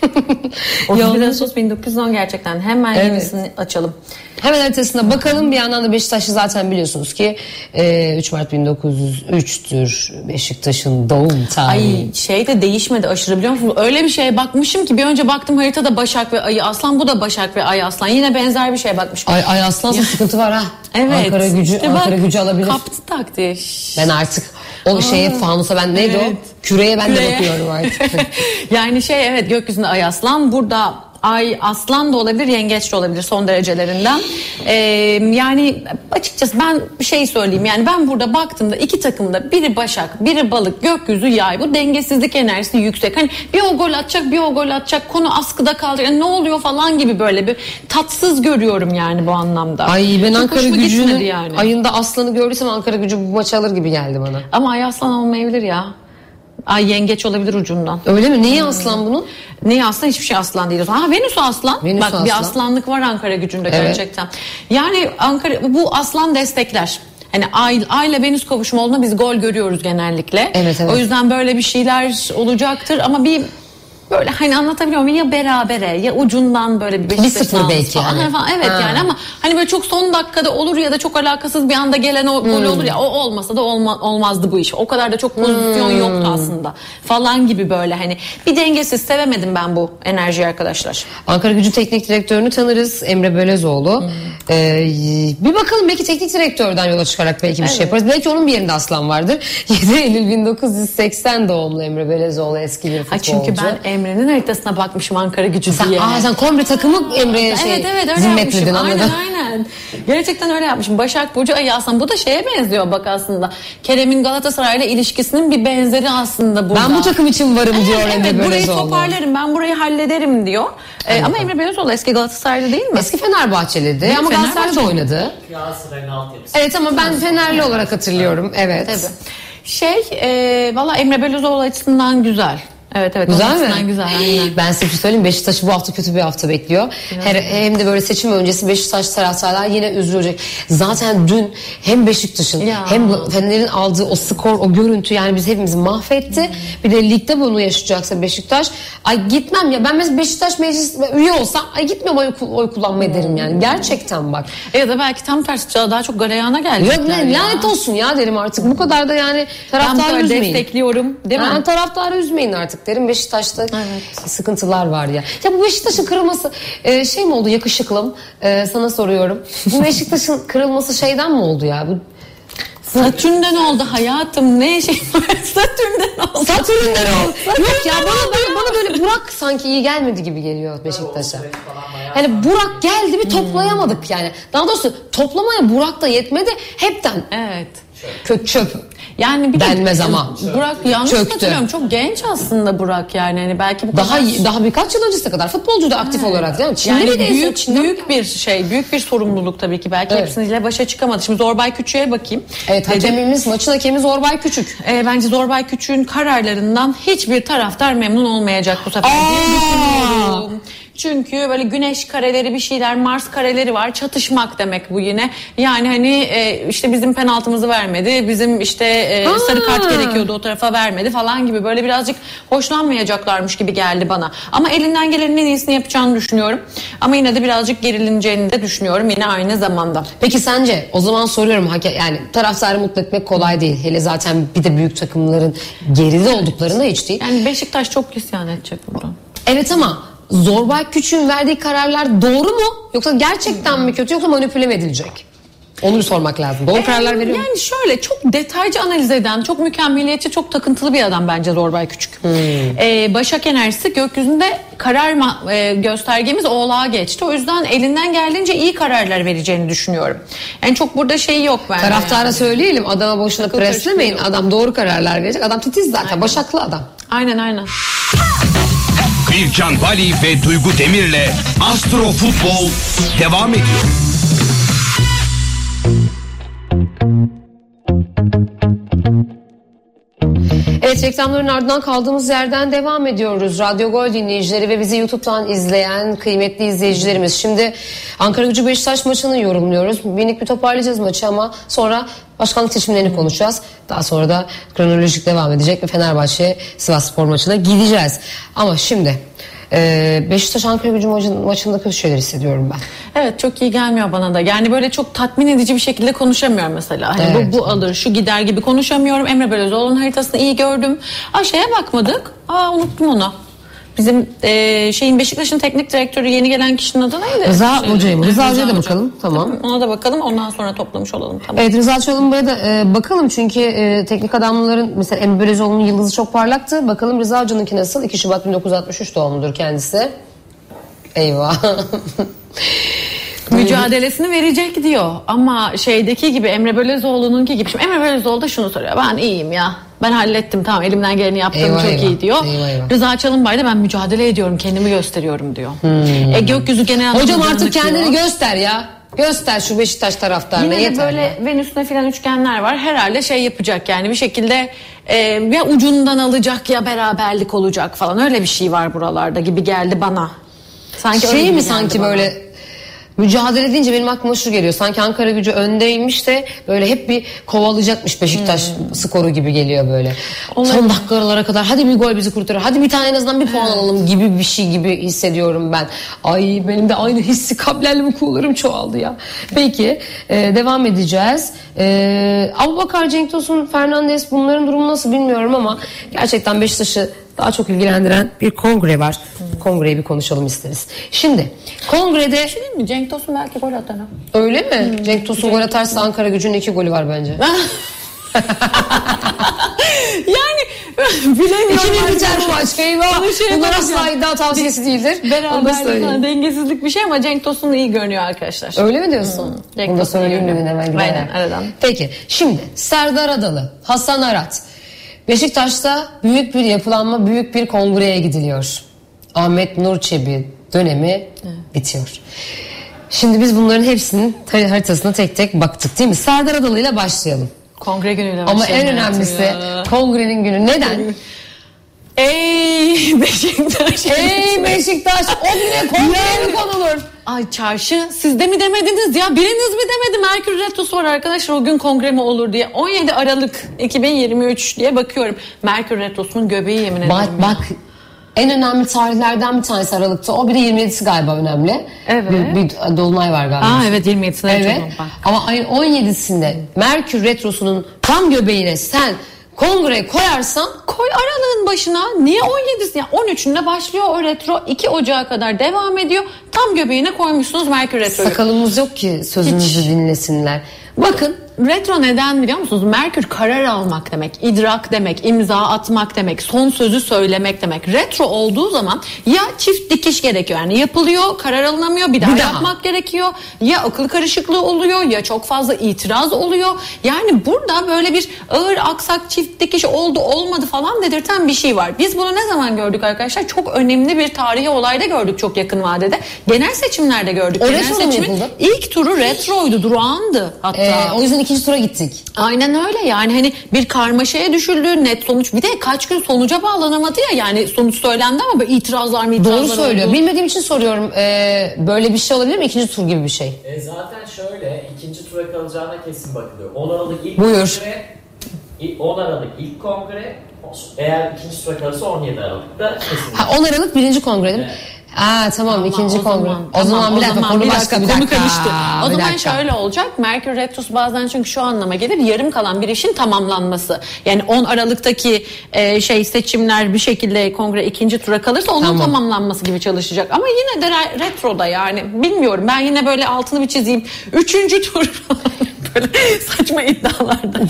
31 Yanlış. Ağustos 1910 gerçekten. Hemen Evet. yenisini açalım. Hemen haritasına bakalım. Bir yandan da Beşiktaş'ı zaten biliyorsunuz ki e, 3 Mart 1903'tür Beşiktaş'ın doğum tarihi. Ay şey de değişmedi aşırı biliyor musunuz? Öyle bir şeye bakmışım ki bir önce baktım haritada Başak ve Ayı Aslan. Bu da Başak ve Ayı Aslan. Yine benzer bir şeye bakmışım. Ay, ay aslansa sıkıntı var ha. Evet. Ankara gücü, İşte Ankara bak, gücü alabilir. Kaptı taktiği. Ben artık o şeye fanusa ben neydi evet. o? Küreye ben de Küreye. bakıyorum artık. yani şey evet gökyüzünde Ay Aslan. Burada Ay Aslan da olabilir, Yengeç de olabilir son derecelerinden. Ee, yani açıkçası ben bir şey söyleyeyim. Yani ben burada baktığımda iki takımda biri Başak, biri Balık, gökyüzü Yay. Bu dengesizlik enerjisi yüksek. Hani bir o gol atacak, bir o gol atacak. Konu askıda kalacak. Yani ne oluyor falan gibi böyle bir tatsız görüyorum yani bu anlamda. Ay ben Çok Ankara gücünün yani. ayında aslanı gördüysem Ankara gücü bu maçı alır gibi geldi bana. Ama Ay Aslan olmayabilir ya. Ay yengeç olabilir ucundan. Öyle mi? Neyi aslan bunun? Ne aslan hiçbir şey aslan değil. Ha Venüs aslan. Venüs Bak bir aslan. aslanlık var Ankara gücünde Evet. gerçekten. Yani Ankara bu aslan destekler. Hani ay, ay ile Venüs kavuşumu olduğunda biz gol görüyoruz genellikle. Evet, evet. O yüzden böyle bir şeyler olacaktır ama bir böyle hani anlatabiliyor muyum ya berabere ya ucundan böyle bir Beşiktaş sıfır alması belki falan. hani. falan. Evet Ha. yani ama hani böyle çok son dakikada olur ya da çok alakasız bir anda gelen o gol Hmm. olur ya o olmasa da olma, olmazdı bu iş. O kadar da çok pozisyon Hmm. yoktu aslında falan gibi böyle hani bir dengesiz sevemedim ben bu enerjiyi arkadaşlar. Ankara gücü teknik direktörünü tanırız Emre Bölezoğlu. Ee, bir bakalım belki teknik direktörden yola çıkarak belki bir şey yaparız. Belki onun bir yerinde aslan vardır. 7 Eylül 1980 doğumlu Emre Belezoğlu eski bir Ha futbolcu. çünkü ben Emre'nin haritasına bakmışım Ankara gücü Sen, diye. aa, sen komple takımı Emre'ye şey evet evet öyle zimmetledin anladın. Aynen aynen. Gerçekten öyle yapmışım. Başak Burcu Ay Aslan. Bu da şeye benziyor bak aslında. Kerem'in Galatasaray'la ilişkisinin bir benzeri aslında burada. Ben bu takım için varım diyor evet, Emre evet, burayı toparlarım ben burayı hallederim diyor. Ee, ama Emre Belözoğlu eski Galatasaraylı değil mi? Eski Fenerbahçeliydi Değil mi? ama Galatasaray'da oynadı. Galatasaray'ın altyapısı. Evet ama ben Fenerli olarak hatırlıyorum. Evet. Tabii. Şey e, valla Emre Belözoğlu açısından güzel. Evet evet. Güzel mi? Güzel aynen. Ben size bir şey söyleyeyim. Beşiktaş'ı bu hafta kötü bir hafta bekliyor. Her, hem de böyle seçim öncesi Beşiktaş taraftarlar yine üzülecek. Zaten dün hem Beşiktaş'ın Ya. hem Fener'in aldığı o skor, o görüntü yani biz hepimizi mahvetti. Bir de ligde bunu yaşayacaksa Beşiktaş. Ay gitmem ya. Ben mesela Beşiktaş meclis üye olsam ay gitmem oy, oy kullanmaya derim yani. Gerçekten bak. Ya da belki tam tersi daha çok galeyana gelecekler ya. lanet olsun ya derim artık. Bu kadar da yani Ben bu taraftarı kadar üzmeyin. destekliyorum değil mi? Yani taraftarı üzmeyin artık derim. Beşiktaş'ta sıkıntılar var ya. Ya bu Beşiktaş'ın kırılması e, şey mi oldu yakışıklım? E, sana soruyorum. Bu Beşiktaş'ın kırılması şeyden mi oldu ya? Bu Satürn'den oldu hayatım ne şey Satürn'den oldu. Satürn'den oldu. Yok ya bana, bana, bana böyle Burak sanki iyi gelmedi gibi geliyor Beşiktaş'a. Hani Burak geldi bir toplayamadık yani. Daha doğrusu toplamaya Burak da yetmedi. Hepten Evet. kök çöp. Yani bir de- Denmez ama. Burak yanlış Çöktü. hatırlıyorum. Çok genç aslında Burak yani. Hani belki bu Daha kadar... daha birkaç yıl öncesine kadar futbolcu da aktif olarak değil mi? Çin'de yani bir de büyük, Çin'de- büyük bir şey, büyük bir sorumluluk tabii ki. Belki Evet. hepsiyle başa çıkamadı. Şimdi Zorbay Küçük'e bakayım. Evet Dedim, hakemimiz maçın hakemi Zorbay Küçük. e, bence Zorbay Küçük'ün kararlarından hiçbir taraftar memnun olmayacak bu sefer diye düşünüyorum. Çünkü böyle güneş kareleri bir şeyler, Mars kareleri var. Çatışmak demek bu yine. Yani hani e, işte bizim penaltımızı vermedi. Bizim işte e, sarı kart gerekiyordu o tarafa vermedi falan gibi. Böyle birazcık hoşlanmayacaklarmış gibi geldi bana. Ama elinden gelenin en iyisini yapacağını düşünüyorum. Ama yine de birazcık gerilineceğini de düşünüyorum yine aynı zamanda. Peki sence o zaman soruyorum yani taraftarı mutlu etmek kolay değil. Hele zaten bir de büyük takımların geride olduklarında hiç değil. Yani Beşiktaş çok isyan edecek buradan. Evet ama Zorbay Küçük'ün verdiği kararlar doğru mu? Yoksa gerçekten mi kötü yoksa manipüle mi edilecek? Onu bir sormak lazım. Doğru kararlar veriyor mu? Yani şöyle çok detaycı analiz eden, çok mükemmeliyetçi, çok takıntılı bir adam bence Zorbay Küçük. Hmm. Ee, Başak enerjisi gökyüzünde karar ma- e, göstergemiz oğlağa geçti. O yüzden elinden geldiğince iyi kararlar vereceğini düşünüyorum. Yani çok burada şey yok bence. Taraftara söyleyelim adama boşuna Takıl preslemeyin. Adam doğru kararlar verecek. Adam titiz zaten. Başaklı adam. Aynen aynen. Bircan Bali ve Duygu Demir'le Astro Futbol devam ediyor. Evet reklamların ardından kaldığımız yerden devam ediyoruz. Radyo Gol dinleyicileri ve bizi YouTube'dan izleyen kıymetli izleyicilerimiz. Şimdi Ankara Gücü Beşiktaş maçını yorumluyoruz. Minik bir toparlayacağız maçı ama sonra başkanlık seçimlerini konuşacağız. Daha sonra da kronolojik devam edecek ve Fenerbahçe Sivas Spor maçına gideceğiz. Ama şimdi e, Beşiktaş Ankara Gücü maçın- maçında kötü şeyler hissediyorum ben. Evet çok iyi gelmiyor bana da. Yani böyle çok tatmin edici bir şekilde konuşamıyorum mesela. Hani Evet. bu, bu alır, şu gider gibi konuşamıyorum. Emre Belözoğlu'nun haritasını iyi gördüm. Şeye bakmadık. Aa unuttum onu. Bizim e, şeyin Beşiktaş'ın teknik direktörü yeni gelen kişinin adı neydi? Rıza Hoca'ya mı? Rıza Hoca'ya da bakalım. Tamam. Ona da bakalım. Ondan sonra toplamış olalım. Tamam. Evet Rıza Çalınbay'a da e, bakalım çünkü e, teknik adamların mesela Emre Belözoğlu'nun yıldızı çok parlaktı. Bakalım Rıza Hoca'nınki nasıl? 2 Şubat 1963 doğumludur kendisi. Eyvah. Mücadelesini verecek diyor. Ama şeydeki gibi Emre Belözoğlu'nunki gibi. Şimdi Emre Belözoğlu da şunu soruyor. Ben iyiyim ya. Ben hallettim tamam elimden geleni yaptım Eyvah, çok eyvah. iyi diyor. Eyvah, eyvah. Rıza Çalınbay da ben mücadele ediyorum kendimi gösteriyorum diyor. E gökyüzü genel Hmm. Hocam artık kendini diyor. göster ya. Göster şu Beşiktaş taraftarına Yine de yeter. böyle ya. Venüs'üne filan üçgenler var. Herhalde şey yapacak yani bir şekilde e, ya ucundan alacak ya beraberlik olacak falan. Öyle bir şey var buralarda gibi geldi bana. Sanki şey mi sanki bana. böyle mücadele deyince benim aklıma şu geliyor. Sanki Ankara gücü öndeymiş de böyle hep bir kovalayacakmış Beşiktaş skoru gibi geliyor böyle. Son dakikalara kadar hadi bir gol bizi kurtarır. Hadi bir tane en azından bir puan alalım gibi bir şey gibi hissediyorum ben. Ay benim de aynı hissi kablerli kuğularım çoğaldı ya. Peki e, devam edeceğiz. E, Abubakar Cenk Tosun, Fernandes bunların durumu nasıl bilmiyorum ama gerçekten Beşiktaş'ı daha çok ilgilendiren bir kongre var. Kongreyi bir konuşalım isteriz. Şimdi kongrede Değil mi? Cenk Tosun belki gol atar. öyle mi? Cenk Tosun gol atarsa Ankara gücünün iki golü var bence. yani Bilemiyorum. İki bir biter bu maç. Eyvah. Bir şey Bunlar asla iddia tavsiyesi değildir. Onu da Beraber söyleyeyim. dengesizlik bir şey ama Cenk Tosun iyi görünüyor arkadaşlar. Öyle mi diyorsun? Cenk Bunu da söyleyeyim hemen Aynen, giderek. aradan. Peki şimdi Serdar Adalı, Hasan Arat. Beşiktaş'ta büyük bir yapılanma, büyük bir kongreye gidiliyor. Ahmet Nur Çebi dönemi bitiyor. Şimdi biz bunların hepsinin har- haritasına tek tek baktık değil mi? Serdar Adalı ile başlayalım. Kongre günüyle Ama en başlayalım önemlisi ya. kongrenin günü. Neden? Ey Beşiktaş. Ey Beşiktaş o güne kongreye mi konulur? Ay çarşı siz de mi demediniz ya biriniz mi demedi Merkür Retrosu var arkadaşlar o gün kongre mi olur diye 17 Aralık 2023 diye bakıyorum Merkür Retrosu'nun göbeği yemin ederim. Bak bak en önemli tarihlerden bir tanesi Aralık'ta. O bir de 27'si galiba önemli. Evet. Bir, bir dolunay var galiba. Aa evet 27'sine Evet. Ama ayın 17'sinde Merkür Retrosu'nun tam göbeğine sen kongre koyarsan Koy aralığın başına. Niye 17'si ya 13'ünde başlıyor o retro. 2 Ocağı kadar devam ediyor. Tam göbeğine koymuşsunuz Merkür Retro'yu. sakalımız yok ki sözümüzü dinlesinler. Bakın Retro neden biliyor musunuz? Merkür karar almak demek, idrak demek, imza atmak demek, son sözü söylemek demek. Retro olduğu zaman ya çift dikiş gerekiyor yani yapılıyor, karar alınamıyor, bir daha, Bir daha. yapmak gerekiyor. Ya akıl karışıklığı oluyor, ya çok fazla itiraz oluyor. Yani burada böyle bir ağır aksak çift dikiş oldu olmadı falan dedirten bir şey var. Biz bunu ne zaman gördük arkadaşlar? Çok önemli bir tarihi olayda gördük çok yakın vadede. Genel seçimlerde gördük. O Genel seçimin ilk turu retroydu, durağandı hatta. e, o yüzden ikinci tura gittik. Aynen öyle yani hani bir karmaşaya düşüldü net sonuç bir de kaç gün sonuca bağlanamadı ya yani sonuç söylendi ama böyle itirazlar mı itirazlar Doğru söylüyor. oldu. Bilmediğim için soruyorum. E, böyle bir şey olabilir mi? İkinci tur gibi bir şey. E zaten şöyle ikinci tura kalacağına kesin bakılıyor. 10 Aralık ilk Buyur. kongre, i- 10 Aralık ilk kongre, eğer ikinci tura kalırsa 17 Aralık'ta kesin. Ha, 10 Aralık birinci kongre değil mi? Aa tamam Ama ikinci o kongre. zaman- o zaman tamam, bir dakika konu başka bir dakika. konu karıştı. O bir zaman dakika. şöyle olacak. Merkür Retrosu bazen çünkü şu anlama gelir. Yarım kalan bir işin tamamlanması. Yani 10 Aralık'taki e, şey seçimler bir şekilde kongre ikinci tura kalırsa onun Tamam. tamamlanması gibi çalışacak. Ama yine de re- retroda yani bilmiyorum. Ben yine böyle altını bir çizeyim. Üçüncü tur böyle saçma iddialarda.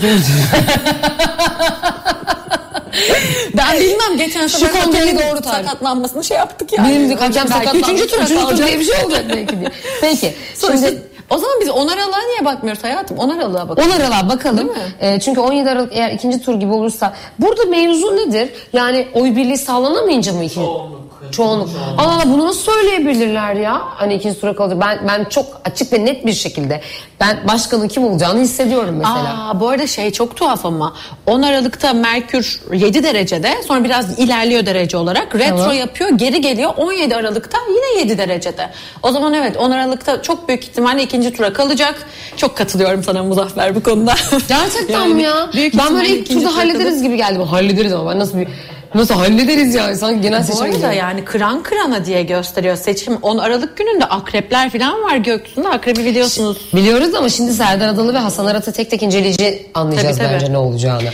ben bilmem geçen sefer Fatoğlu'nun doğru tarif. sakatlanmasını şey yaptık yani. Kaçacağım Belki sakatlanmış. Üçüncü tur kalacak. diye bir şey olacak belki diye. Peki. Şimdi o zaman biz 10 Aralık'a niye bakmıyoruz hayatım? 10 Aralık'a 10 bakalım. Aralık'a bakalım. Ee, çünkü 17 Aralık eğer ikinci tur gibi olursa burada mevzu nedir? Yani oy birliği sağlanamayınca mı ikinci? Çoğunluk. Çoğunluk. Allah Allah bunu nasıl söyleyebilirler ya? Hani ikinci tura kalacak. Ben ben çok açık ve net bir şekilde ben başkanın kim olacağını hissediyorum mesela. Aa, bu arada şey çok tuhaf ama 10 Aralık'ta Merkür 7 derecede sonra biraz ilerliyor derece olarak retro Tamam. yapıyor geri geliyor 17 Aralık'ta yine 7 derecede. O zaman evet 10 Aralık'ta çok büyük ihtimalle ikinci tura kalacak. Çok katılıyorum sana Muzaffer bu konuda. Gerçekten Yani mi ya? büyük Ben böyle ilk ikinci turda tura hallederiz kalır. gibi geldi. Hallederiz ama ben nasıl bir nasıl hallederiz yani sanki genel Bu seçime arada gidiyor. yani kıran kırana diye gösteriyor seçim 10 Aralık gününde akrepler falan var gökyüzünde akrebi biliyorsunuz. Biliyoruz ama şimdi Serdar Adalı ve Hasan Arat'ı tek tek inceleyince anlayacağız Tabii, tabii. bence ne olacağını.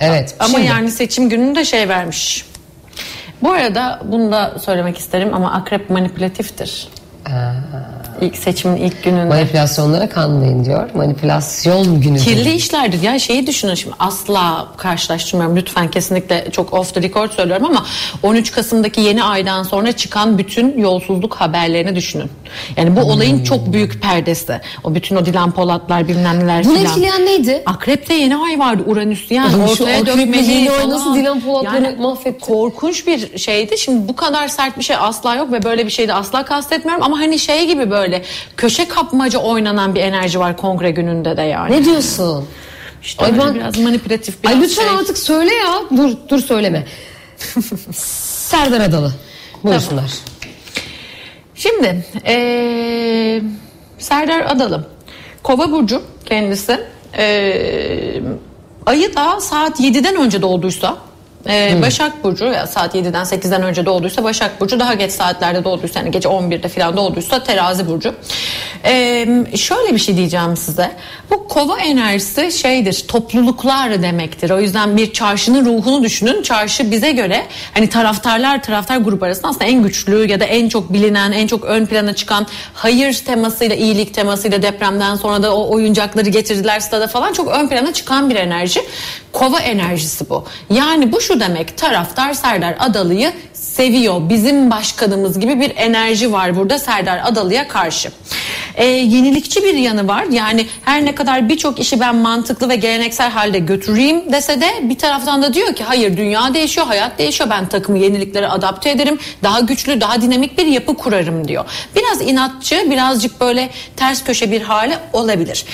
Evet. Ama şimdi- yani seçim gününde şey vermiş. Bu arada bunu da söylemek isterim ama akrep manipülatiftir. İlk seçimin ilk gününde. Manipülasyonlara kanmayın diyor. Manipülasyon günü. Kirli işlerdir ya şeyi düşünün şimdi asla karşılaştırmıyorum lütfen kesinlikle çok off the record söylüyorum ama 13 Kasım'daki yeni aydan sonra çıkan bütün yolsuzluk haberlerini düşünün. Yani bu olayın çok büyük perdesi. O bütün o Dilan Polatlar bilmem neler Bunu filan. etkileyen neydi? Akrep'te yeni ay vardı Uranüs yani ortaya dökmeli yeni ay nasıl Dilan Polatları mahvetti? Korkunç bir şeydi. Şimdi bu kadar sert bir şey asla yok ve böyle bir şey de asla kastetmiyorum ama hani şey gibi böyle köşe kapmaca oynanan bir enerji var kongre gününde de yani. Ne diyorsun? İşte Ay ben- biraz manipülatif biraz Ay lütfen şey. artık söyle ya. Dur dur söyleme. Serdar Adalı. Buyursunlar. Şimdi eee, Serdar Adalı Kova Burcu kendisi eee, ayı da saat 7'den önce doğduysa eee, Başak Burcu ya saat 7'den 8'den önce doğduysa Başak Burcu daha geç saatlerde doğduysa yani gece 11'de falan doğduysa Terazi Burcu. Eee, şöyle bir şey diyeceğim size. Bu kova enerjisi şeydir topluluklar demektir. O yüzden bir çarşının ruhunu düşünün. Çarşı bize göre hani taraftarlar taraftar grubu arasında aslında en güçlü ya da en çok bilinen en çok ön plana çıkan hayır temasıyla iyilik temasıyla depremden sonra da o oyuncakları getirdiler stada falan çok ön plana çıkan bir enerji. Kova enerjisi bu. Yani bu şu demek taraftar Serdar Adalı'yı seviyor. Bizim başkanımız gibi bir enerji var burada Serdar Adalı'ya karşı. Ee, yenilikçi bir yanı var. Yani her ne kadar birçok işi ben mantıklı ve geleneksel halde götüreyim dese de bir taraftan da diyor ki hayır dünya değişiyor, hayat değişiyor. Ben takımı yeniliklere adapte ederim. Daha güçlü, daha dinamik bir yapı kurarım diyor. Biraz inatçı, birazcık böyle ters köşe bir hali olabilir.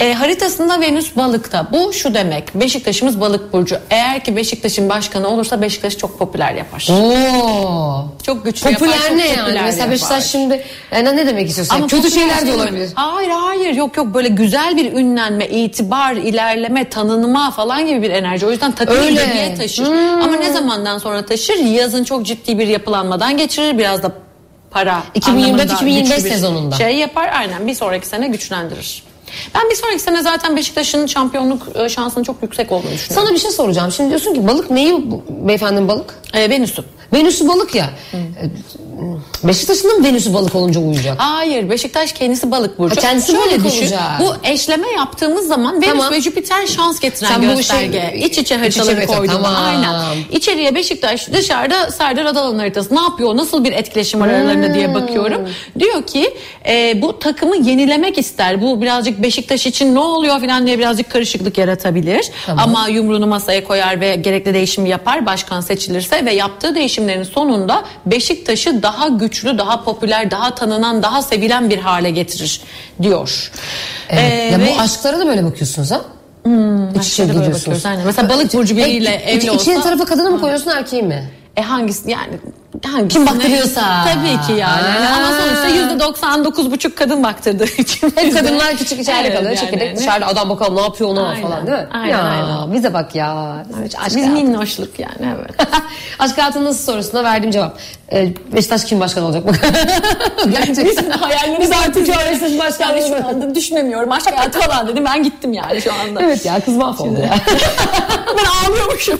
Ee, haritasında Venüs balıkta. Bu şu demek. Beşiktaş'ımız balık burcu. Eğer ki Beşiktaş'ın başkanı olursa Beşiktaş'ı çok popüler yapar. Oo. Çok güçlü yapar. Popüler çok ne yani? popüler Mesela. Beşiktaş şimdi yani ne demek istiyorsun? Ama Kötü popüler şeyler de olabilir. Hayır hayır yok yok böyle güzel bir ünlenme, itibar, ilerleme, tanınma falan gibi bir enerji. O yüzden takım ileriye taşır. Ama ne zamandan sonra taşır? Yazın çok ciddi bir yapılanmadan geçirir. Biraz da para 2024-2025 anlamında güçlü bir sezonunda. Şey yapar aynen bir sonraki sene güçlendirir. Ben bir sonraki sene zaten Beşiktaş'ın şampiyonluk e, şansının çok yüksek olduğunu düşünüyorum. Sana bir şey soracağım. Şimdi diyorsun ki balık neyi bu- beyefendinin balık? Ee, Venüs'ü. Venüs'ü balık ya. E, Beşiktaş'ın mı Venüs'ü balık olunca uyuyacak? Hayır Beşiktaş kendisi balık burcu. Ha, kendisi Şöyle balık düşün, olacak. Bu eşleme yaptığımız zaman Venüs Tamam. ve Jüpiter şans getiren Sen bu gösterge. şey- iç içe iç haritaları meta, koydum. tamam. Aynen. İçeriye Beşiktaş dışarıda Serdar Adalan haritası. Ne yapıyor? Nasıl bir etkileşim var aralarında Hmm. diye bakıyorum. Diyor ki e, bu takımı yenilemek ister. Bu birazcık Beşiktaş için ne oluyor falan diye birazcık karışıklık yaratabilir. Ama yumruğunu masaya koyar ve gerekli değişimi yapar başkan seçilirse ve yaptığı değişimlerin sonunda Beşiktaş'ı daha güçlü, daha popüler, daha tanınan, daha sevilen bir hale getirir diyor. Evet. Ee, ya ve- bu aşklara da böyle bakıyorsunuz ha? İç içe aynen. Mesela balık burcu biriyle E, evli iç- olsa- İçine tarafa kadını mı koyuyorsun erkeği mi? E hangisi yani hangisine? Kim baktırıyorsa. Tabii ki yani. Ha. Ama sonuçta yüzde 99 buçuk kadın baktırdığı için. Hep kadınlar küçük içeride Evet, kalıyor. yani. Çekirdek dışarıda adam bakalım ne yapıyor ona Aynen. falan değil mi? Aynen, ya aynen. bize bak ya. Bizim aşk Biz hayatı- minnoşluk yani evet. aşk hayatı nasıl sorusuna verdiğim cevap. Ee, Beşiktaş kim başkan olacak bak. Gerçekten. hayallerimiz Biz artık şu an Beşiktaş Yani şu anda düşünemiyorum. Aşk hayatı falan dedim ben gittim yani şu anda. Evet ya kız mahvoldu ya. ben ağlıyormuşum.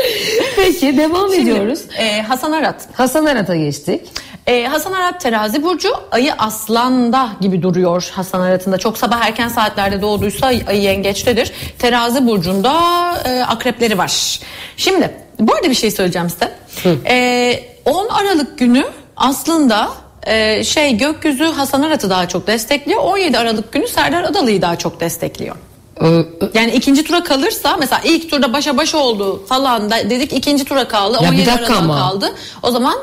Peki devam ediyoruz. Ee, Hasan Arat. Hasan Arat'a geçtik. Ee, Hasan Arat terazi burcu ayı aslanda gibi duruyor Hasan Arat'ın da. Çok sabah erken saatlerde doğduysa ay- ayı yengeçtedir. Terazi burcunda e, akrepleri var. Şimdi bu arada bir şey söyleyeceğim size. Ee, 10 Aralık günü aslında e, şey gökyüzü Hasan Arat'ı daha çok destekliyor. 17 Aralık günü Serdar Adalı'yı daha çok destekliyor. Yani ikinci tura kalırsa mesela ilk turda başa baş oldu falan da dedik ikinci tura kaldı. Ya bir 17 dakika Aralık'a ama. kaldı. O zaman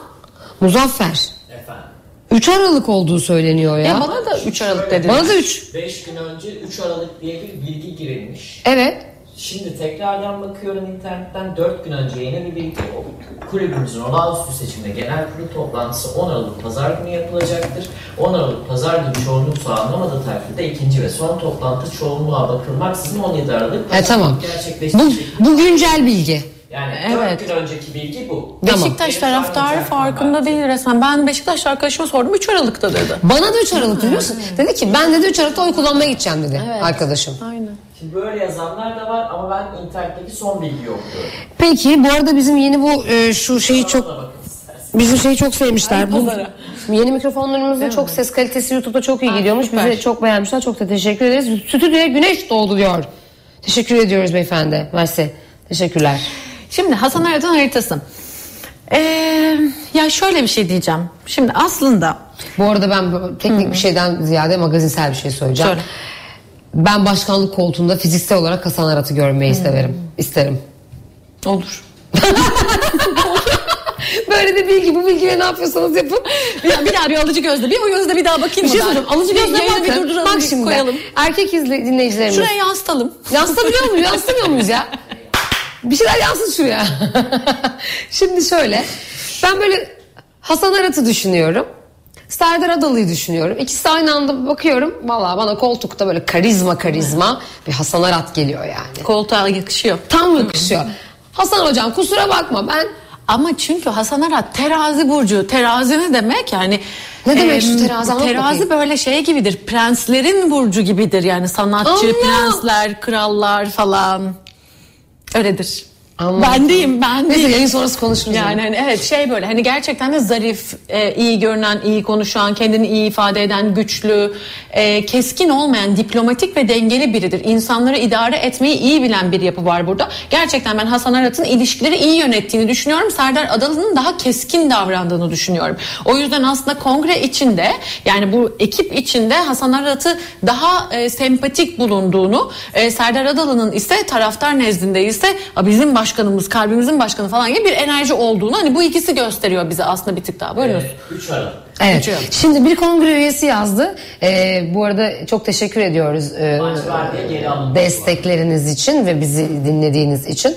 Muzaffer. Efendim. 3 Aralık olduğu söyleniyor ya. ya bana da 3 Aralık dedi. Bana da 3. 5 gün önce 3 Aralık diye bir bilgi girilmiş. Evet. Şimdi tekrardan bakıyorum internetten 4 gün önce yeni bir bilgi. Kulübümüzün olağanüstü seçimde genel kurul toplantısı 10 Aralık Pazar günü yapılacaktır. 10 Aralık Pazar günü çoğunluk sağlanamadığı takdirde ikinci ve son toplantı çoğunluğa bakılmaksızın 17 Aralık E, tamam. Bu, gerçekleştirecek. bu güncel bilgi. Yani Evet. 4 gün önceki bilgi bu. Tamam. Beşiktaş Benim taraftarı farkında var. değil resmen. Ben Beşiktaş arkadaşıma sordum 3 Aralık'ta dedi. Bana da 3 Aralık biliyor musun? Dedi ki ben dedi 3 Aralık'ta oy kullanmaya gideceğim dedi arkadaşım. Aynen. Şimdi böyle yazanlar da var ama ben internetteki son bilgiyi okuyorum. Peki bu arada bizim yeni bu e, şu şeyi çok bizim şeyi çok sevmişler. Bu, yeni mikrofonlarımızın çok ses kalitesi YouTube'da çok iyi gidiyormuş. süper. Bize çok beğenmişler. Çok da teşekkür ederiz. Stüdyoya güneş doğdu diyor. Teşekkür ediyoruz beyefendi. Mersi. Teşekkürler. Şimdi Hasan Arat'ın haritası. Ee, ya şöyle bir şey diyeceğim. Şimdi aslında Bu arada ben teknik bir şeyden ziyade magazinsel bir şey söyleyeceğim. Söyle. Ben başkanlık koltuğunda fiziksel olarak Hasan Arat'ı görmeyi severim. İsterim. olur. Böyle de bilgi. Bu bilgiyle ne yapıyorsanız yapın. Ya bir daha bir alıcı gözle bir o gözle bir daha bakayım Bir şey ben? söyleyeyim. Alıcı gözle Yayını bir durduralım Bak şimdi. koyalım. Erkek izle, dinleyicilerimiz. Şuraya yansıtalım. Yansıtabiliyor muyuz? Yansıtamıyor muyuz ya? Bir şeyler yansın şuraya. Şimdi şöyle. Ben böyle Hasan Arat'ı düşünüyorum. Serdar Adalı'yı düşünüyorum. İkisi aynı anda bakıyorum. Valla bana koltukta böyle karizma karizma bir Hasan Arat geliyor yani. Koltuğa yakışıyor. Tam yakışıyor. Hasan hocam kusura bakma ben Ama çünkü Hasan Arat terazi burcu. Terazi ne demek yani? Ne demek şu em, terazi? Anlat Terazi bakayım. böyle şey gibidir. Prenslerin burcu gibidir. Yani sanatçı, Allah! prensler, krallar falan. Öyledir. Anladım. Bendeyim ben Neyse yayın sonrası konuşuruz. Yani hani evet şey böyle hani gerçekten de zarif, e, iyi görünen, iyi konuşan, kendini iyi ifade eden, güçlü, e, keskin olmayan, diplomatik ve dengeli biridir. İnsanları idare etmeyi iyi bilen bir yapı var burada. Gerçekten ben Hasan Arat'ın ilişkileri iyi yönettiğini düşünüyorum. Serdar Adalı'nın daha keskin davrandığını düşünüyorum. O yüzden aslında kongre içinde yani bu ekip içinde Hasan Arat'ı daha e, sempatik bulunduğunu, e, Serdar Adalı'nın ise taraftar nezdinde ise "A, bizim başkanımız, kalbimizin başkanı falan gibi bir enerji olduğunu hani bu ikisi gösteriyor bize aslında bir tık daha. Buyurunuz. 3 Aralık. Evet. Geçiyor. Şimdi bir kongre üyesi yazdı. Ee, bu arada çok teşekkür ediyoruz e, Maç var destekleriniz için ve bizi dinlediğiniz için.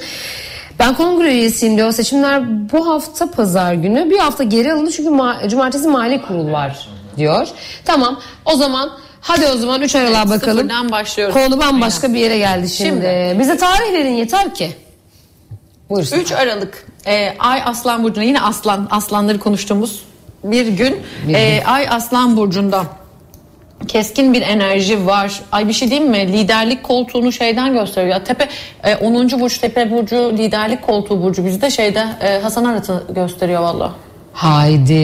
Ben kongre üyesiyim diyor. Seçimler bu hafta pazar günü. Bir hafta geri alındı çünkü ma- cumartesi mali kurul var diyor. Tamam o zaman hadi o zaman 3 Aralık'a Evet, bakalım. sıfırdan başlıyoruz. Konu bambaşka bir yere geldi şimdi. Şimdi. Bize tarih verin yeter ki. Buyursun. 3 Aralık e, Ay Aslan Burcu'na yine Aslan, Aslanları konuştuğumuz bir gün e. Ay Aslan Burcu'nda keskin bir enerji var. Ay bir şey diyeyim mi? Liderlik koltuğunu şeyden gösteriyor. Tepe e, 10. burç Tepe burcu liderlik koltuğu burcu bizde şeyde e, Hasan Arat'ı gösteriyor valla. Haydi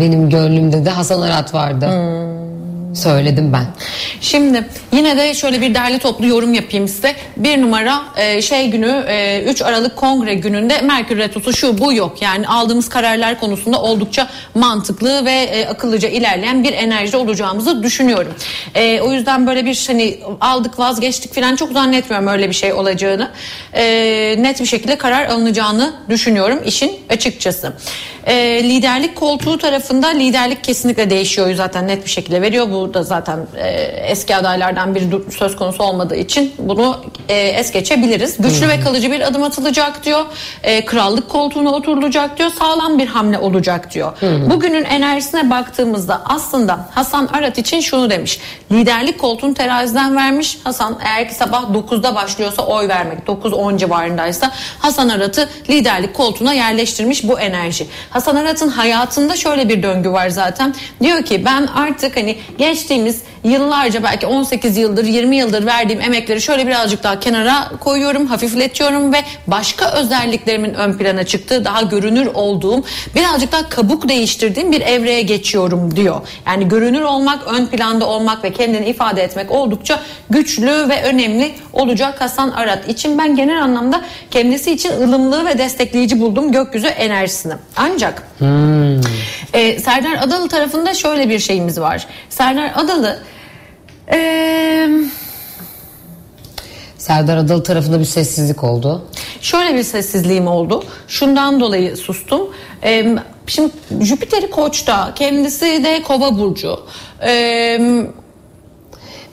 benim gönlümde de Hasan Arat vardı. Söyledim ben. Şimdi yine de şöyle bir derli toplu yorum yapayım size. Bir numara e, şey günü e, 3 Aralık Kongre gününde Merkür Retrosu şu bu yok. Yani aldığımız kararlar konusunda oldukça mantıklı ve e, akıllıca ilerleyen bir enerjide olacağımızı düşünüyorum. E, o yüzden böyle bir hani aldık vazgeçtik falan çok zannetmiyorum öyle bir şey olacağını. E, net bir şekilde karar alınacağını düşünüyorum işin açıkçası. E, liderlik koltuğu tarafında liderlik kesinlikle değişiyor zaten net bir şekilde veriyor. Bu da zaten e, eski adaylardan bir du- söz konusu olmadığı için bunu e, es geçebiliriz. Güçlü ve kalıcı bir adım atılacak diyor. E, krallık koltuğuna oturulacak diyor. Sağlam bir hamle olacak diyor. Bugünün enerjisine baktığımızda aslında Hasan Arat için şunu demiş. Liderlik koltuğunu teraziden vermiş. Hasan eğer ki sabah 9'da başlıyorsa oy vermek 9-10 civarındaysa Hasan Arat'ı liderlik koltuğuna yerleştirmiş bu enerji. Hasan Arat'ın hayatında şöyle bir döngü var zaten. Diyor ki ben artık hani geçtiğimiz yıllarca belki 18 yıldır 20 yıldır verdiğim emekleri şöyle birazcık daha kenara koyuyorum, hafifletiyorum ve başka özelliklerimin ön plana çıktığı, daha görünür olduğum, birazcık daha kabuk değiştirdiğim bir evreye geçiyorum diyor. Yani görünür olmak, ön planda olmak ve kendini ifade etmek oldukça güçlü ve önemli olacak Hasan Arat için. Ben genel anlamda kendisi için ılımlı ve destekleyici buldum gökyüzü enerjisini. Ancak e, Serdar Adalı tarafında şöyle bir şeyimiz var. Serdar Adalı eee Serdar Adalı tarafında bir sessizlik oldu. Şöyle bir sessizliğim oldu. Şundan dolayı sustum. Ee, şimdi Jüpiter'i Koç'ta, kendisi de Kova burcu. Ee,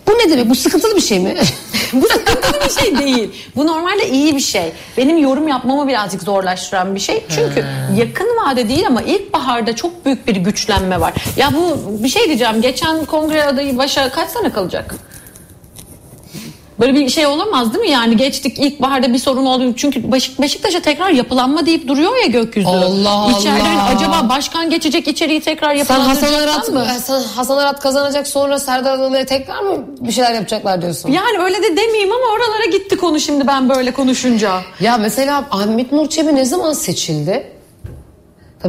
Bu ne demek? Bu sıkıntılı bir şey mi? bu sıkıntılı bir şey değil. Bu normalde iyi bir şey. Benim yorum yapmamı birazcık zorlaştıran bir şey. Çünkü yakın vade değil ama ilkbaharda çok büyük bir güçlenme var. Ya bu bir şey diyeceğim. Geçen kongre adayı başa kaç sene kalacak? Böyle bir şey olamaz değil mi? Yani geçtik ilkbaharda bir sorun oldu. Çünkü Beşik, Beşiktaş'a tekrar yapılanma deyip duruyor ya gökyüzü. Allah İçeride Allah. acaba başkan geçecek içeriği tekrar Sen Hasan Arat mı? Sen Hasan Arat kazanacak sonra Serdar Adalı'ya tekrar mı bir şeyler yapacaklar diyorsun? Ya, Yani öyle de demeyeyim ama oralara gitti konu şimdi ben böyle konuşunca. mesela Ahmet Nur Çebi ne zaman seçildi?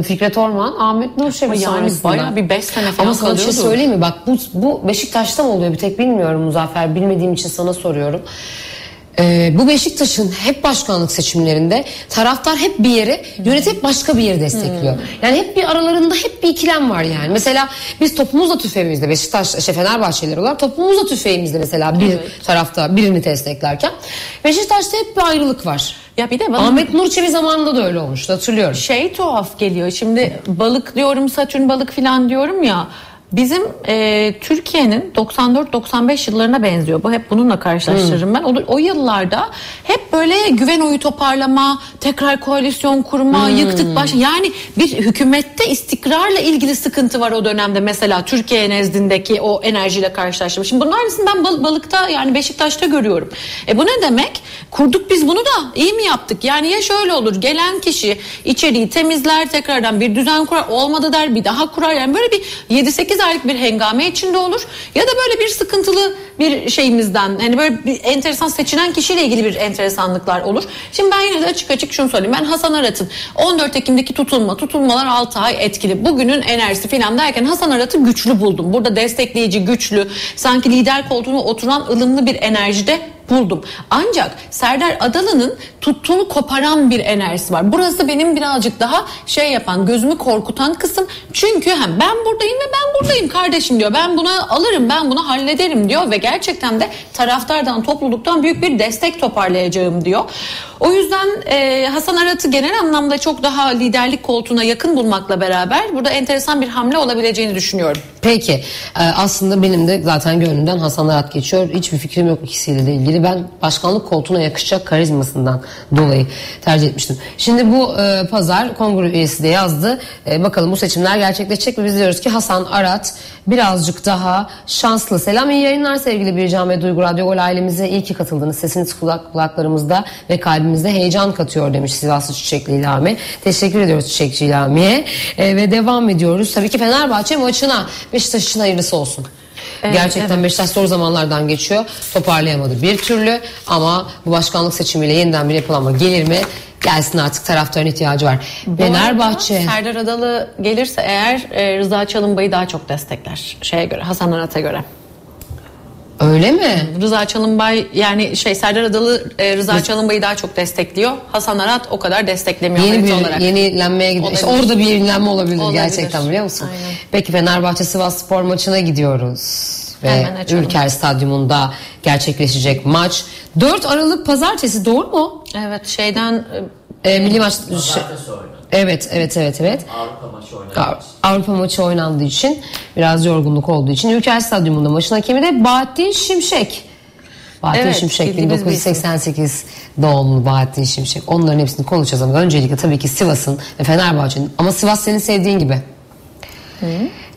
Fikret Orman, Ahmet Nur Çebi Ama yani sonrasında. bayağı bir beş sene falan Ama sana bir şey söyleyeyim mi? Bak bu, bu Beşiktaş'ta mı oluyor bir tek bilmiyorum Muzaffer. Bilmediğim için sana soruyorum. Ee, bu Beşiktaş'ın hep başkanlık seçimlerinde taraftar hep bir yere yönetim hep başka bir yeri destekliyor. Hmm. Yani hep bir aralarında hep bir ikilem var yani. Mesela biz topumuzla tüfeğimizde Beşiktaş şey Fenerbahçeliler olarak topumuzla tüfeğimizde mesela bir tarafta birini desteklerken Beşiktaş'ta hep bir ayrılık var. Ya bir de bana Ahmet Nur Çebi zamanında da öyle olmuştu hatırlıyorum. şey tuhaf geliyor. Şimdi balık diyorum, satürn balık falan diyorum ya. Bizim e, Türkiye'nin 94-95 yıllarına benziyor. Bu hep bununla karşılaştırırım ben. O, o yıllarda hep böyle güven oyu toparlama, tekrar koalisyon kurma, yıktık baş. Yani bir hükümette istikrarla ilgili sıkıntı var o dönemde. Mesela Türkiye nezdindeki o enerjiyle karşılaştım. Şimdi bunun aynısını ben bal- balıkta yani Beşiktaş'ta görüyorum. E bu ne demek? Kurduk biz bunu da iyi mi yaptık? Yani ya şöyle olur gelen kişi içeriği temizler tekrardan bir düzen kurar olmadı der bir daha kurar. Yani böyle bir 7-8 aylık bir hengame içinde olur ya da böyle bir sıkıntılı bir şeyimizden hani böyle bir enteresan seçilen kişiyle ilgili bir enteresanlıklar olur. Şimdi ben yine de açık açık şunu söyleyeyim. Ben Hasan Arat'ın 14 Ekim'deki tutulma, tutulmalar 6 ay etkili. Bugünün enerjisi falan derken Hasan Arat'ı güçlü buldum. Burada destekleyici, güçlü, sanki lider koltuğuna oturan ılımlı bir enerjide buldum. Ancak Serdar Adalı'nın tuttuğunu koparan bir enerjisi var. Burası benim birazcık daha şey yapan, gözümü korkutan kısım. Çünkü hem ben buradayım ve ben buradayım kardeşim diyor. Ben buna alırım, ben bunu hallederim diyor ve gerçekten de taraftardan, topluluktan büyük bir destek toparlayacağım diyor. O yüzden e, Hasan Arat'ı genel anlamda çok daha liderlik koltuğuna yakın bulmakla beraber burada enteresan bir hamle olabileceğini düşünüyorum. Peki e, aslında benim de zaten gönlümden Hasan Arat geçiyor. Hiçbir fikrim yok ikisiyle de ilgili. Ben başkanlık koltuğuna yakışacak karizmasından dolayı tercih etmiştim. Şimdi bu e, pazar kongre üyesi de yazdı. E, bakalım bu seçimler gerçekleşecek mi? Biz diyoruz ki Hasan Arat birazcık daha şanslı. Selam iyi yayınlar sevgili Bircan ve Duygu Radyo Gol ailemize. iyi ki katıldınız. Sesiniz kulak, kulaklarımızda ve kalbimizde heyecan katıyor demiş Sivaslı Çiçekli İlhami. Teşekkür ediyoruz Çiçekçi İlhami'ye. E, ve devam ediyoruz. Tabii ki Fenerbahçe maçına Beşiktaş için hayırlısı olsun. Gerçekten Beşiktaş zor zamanlardan geçiyor. Toparlayamadı bir türlü ama bu başkanlık seçimiyle yeniden bir yapılanma gelir mi? Gelsin artık taraftarın ihtiyacı var. Fenerbahçe. arada Serdar Adalı gelirse eğer e, Rıza Çalınbay'ı daha çok destekler şeye göre Hasan Arat'a göre. Öyle mi? Rıza Çalınbay yani şey Serdar Adalı e, Rıza Çalınbay'ı daha çok destekliyor. Hasan Arat o kadar desteklemiyor Yeni bir olarak. yenilenmeye gidiyor. İşte orada bir yenilenme olabilir, Olabilir. gerçekten biliyor musun? Aynen. Peki Fenerbahçe Sivas Spor maçına gidiyoruz. Ve. Ülker Stadyumunda gerçekleşecek maç. 4 Aralık pazartesi doğru mu? Evet şeyden Ee, milli maç... şey-. Evet, evet, evet, evet. Avrupa maçı oynadı. Av- Avrupa maçı oynandığı için biraz yorgunluk olduğu için Ülker Stadyumunda maçın hakemi de Bahattin Şimşek. Bahattin Evet, Şimşek bildiğimiz bir isim. 1988 doğumlu Bahattin Şimşek. Onların hepsini konuşacağız ama öncelikle tabii ki Sivas'ın ve Fenerbahçe'nin ama Sivas senin sevdiğin gibi.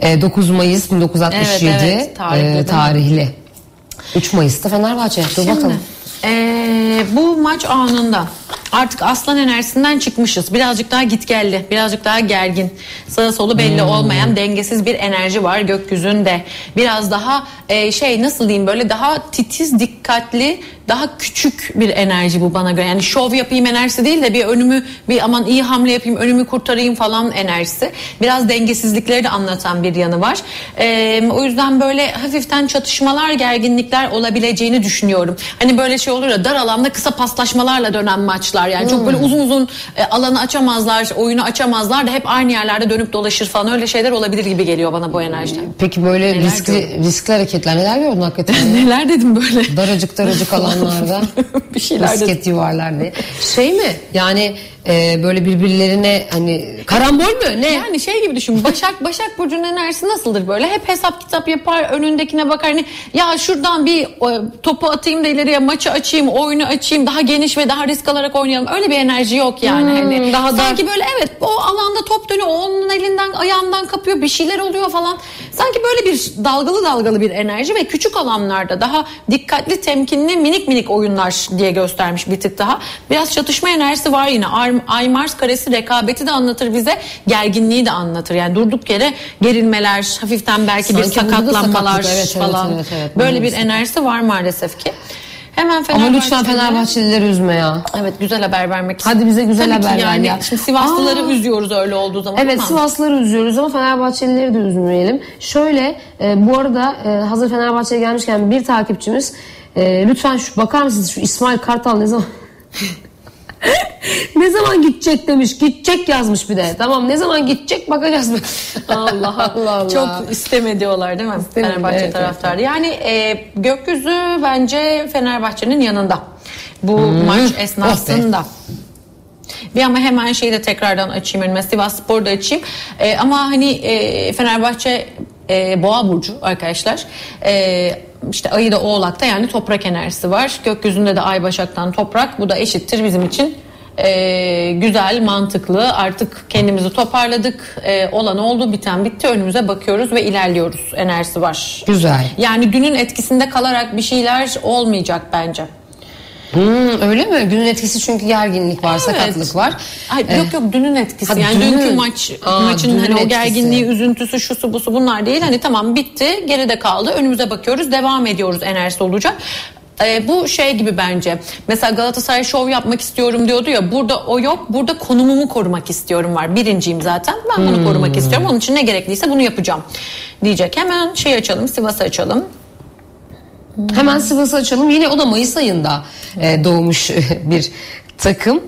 Ee, 9 Mayıs 1967 Evet, evet, tarihli, e, tarihli. 3 Mayıs'ta Fenerbahçe. Dur Şimdi, bakalım. eee, bu maç anında artık aslan enerjisinden çıkmışız. Birazcık daha gitgelli, birazcık daha gergin. Sağa solu belli Hmm. olmayan dengesiz bir enerji var gökyüzünde. Biraz daha eee, şey nasıl diyeyim böyle daha titiz, dikkatli, daha küçük bir enerji bu bana göre. Yani şov yapayım enerjisi değil de bir önümü bir aman iyi hamle yapayım, önümü kurtarayım falan enerjisi. Biraz dengesizlikleri de anlatan bir yanı var. Eee, o yüzden böyle hafiften çatışmalar, gerginlikler olabileceğini düşünüyorum. Hani böyle şey olur ya dar alanda kısa paslaşmalarla dönen maçlar. Yani çok böyle uzun uzun e, alanı açamazlar, oyunu açamazlar da hep aynı yerlerde dönüp dolaşır falan öyle şeyler olabilir gibi geliyor bana bu enerjiden. Peki böyle Neler riskli, riskli hareketler neler gördün hakikaten? Neler dedim böyle? daracık daracık alanlarda Bir şeyler dedim. basket yuvarlar diye. Şey mi yani e, böyle birbirlerine hani karambol mü ne? Yani şey gibi düşün. Başak Başak Burcu'nun enerjisi nasıldır böyle? Hep hesap kitap yapar, önündekine bakar. Hani ya şuradan bir e, topu atayım da ileriye maçı açayım, oyunu açayım, daha geniş ve daha risk alarak oynayalım. Öyle bir enerji yok yani. hani daha da- sanki böyle evet o alanda top dönüyor, o onun elinden ayağından kapıyor, bir şeyler oluyor falan. Sanki böyle bir dalgalı dalgalı bir enerji ve küçük alanlarda daha dikkatli, temkinli, minik minik oyunlar diye göstermiş bir tık daha. Biraz çatışma enerjisi var yine. Ay Mars karesi rekabeti de anlatır bize, gerginliği de anlatır. Yani durduk yere gerilmeler, hafiften belki bir Sanki da sakatlanmalar evet, evet, falan. evet, evet. Böyle Burada bir da enerjisi var maalesef ki. Hemen Ama Fenerbahçe'de... lütfen Fenerbahçelileri üzme ya. Evet güzel haber vermek için. Hadi bize güzel Tabii haber ver yani. ya. Şimdi Sivaslıları Aa. üzüyoruz öyle olduğu zaman. Evet ama- Sivaslıları üzüyoruz ama Fenerbahçelileri de üzmeyelim. Şöyle e, bu arada e, hazır Fenerbahçe'ye gelmişken bir takipçimiz e, lütfen şu bakar mısınız şu İsmail Kartal ne zaman ne zaman gidecek demiş. Gidecek yazmış bir de. Tamam ne zaman gidecek bakacağız. Allah Allah Allah. Çok isteme diyorlar değil mi? İstemedi, Fenerbahçe evet, taraftarı. Yani e, gökyüzü bence Fenerbahçe'nin yanında. Bu maç esnasında. Bir ama hemen şeyi de tekrardan açayım önüme. Sivas Spor'da açayım. E, ama hani e, Fenerbahçe e, Boğa Burcu arkadaşlar. E, işte ayı da Oğlak'ta yani toprak enerjisi var. Gökyüzünde de Ay Başak'tan toprak. Bu da eşittir bizim için. E, güzel, mantıklı. Artık kendimizi toparladık. E, olan oldu, biten bitti. Önümüze bakıyoruz ve ilerliyoruz. Enerjisi var. Güzel. Yani dünün etkisinde kalarak bir şeyler olmayacak bence. Hmm, öyle mi? Günün etkisi çünkü gerginlik var, sakatlık var. Hayır, Ee, yok yok dünün etkisi. ha, yani dünün. dünkü maç Aa, maçın hani o etkisi. gerginliği, üzüntüsü, şusu busu bunlar değil. Hani tamam bitti, geride kaldı. Önümüze bakıyoruz, devam ediyoruz enerjisi olacak. Ee, bu şey gibi bence. Mesela Galatasaray şov yapmak istiyorum diyordu ya. Burada o yok. Burada konumumu korumak istiyorum var. Birinciyim zaten. Ben bunu korumak istiyorum. Onun için ne gerekliyse bunu yapacağım diyecek. Hemen şey açalım, Sivas'ı açalım. Hemen Sivas'ı açalım. Yine o da Mayıs ayında e, doğmuş bir takım.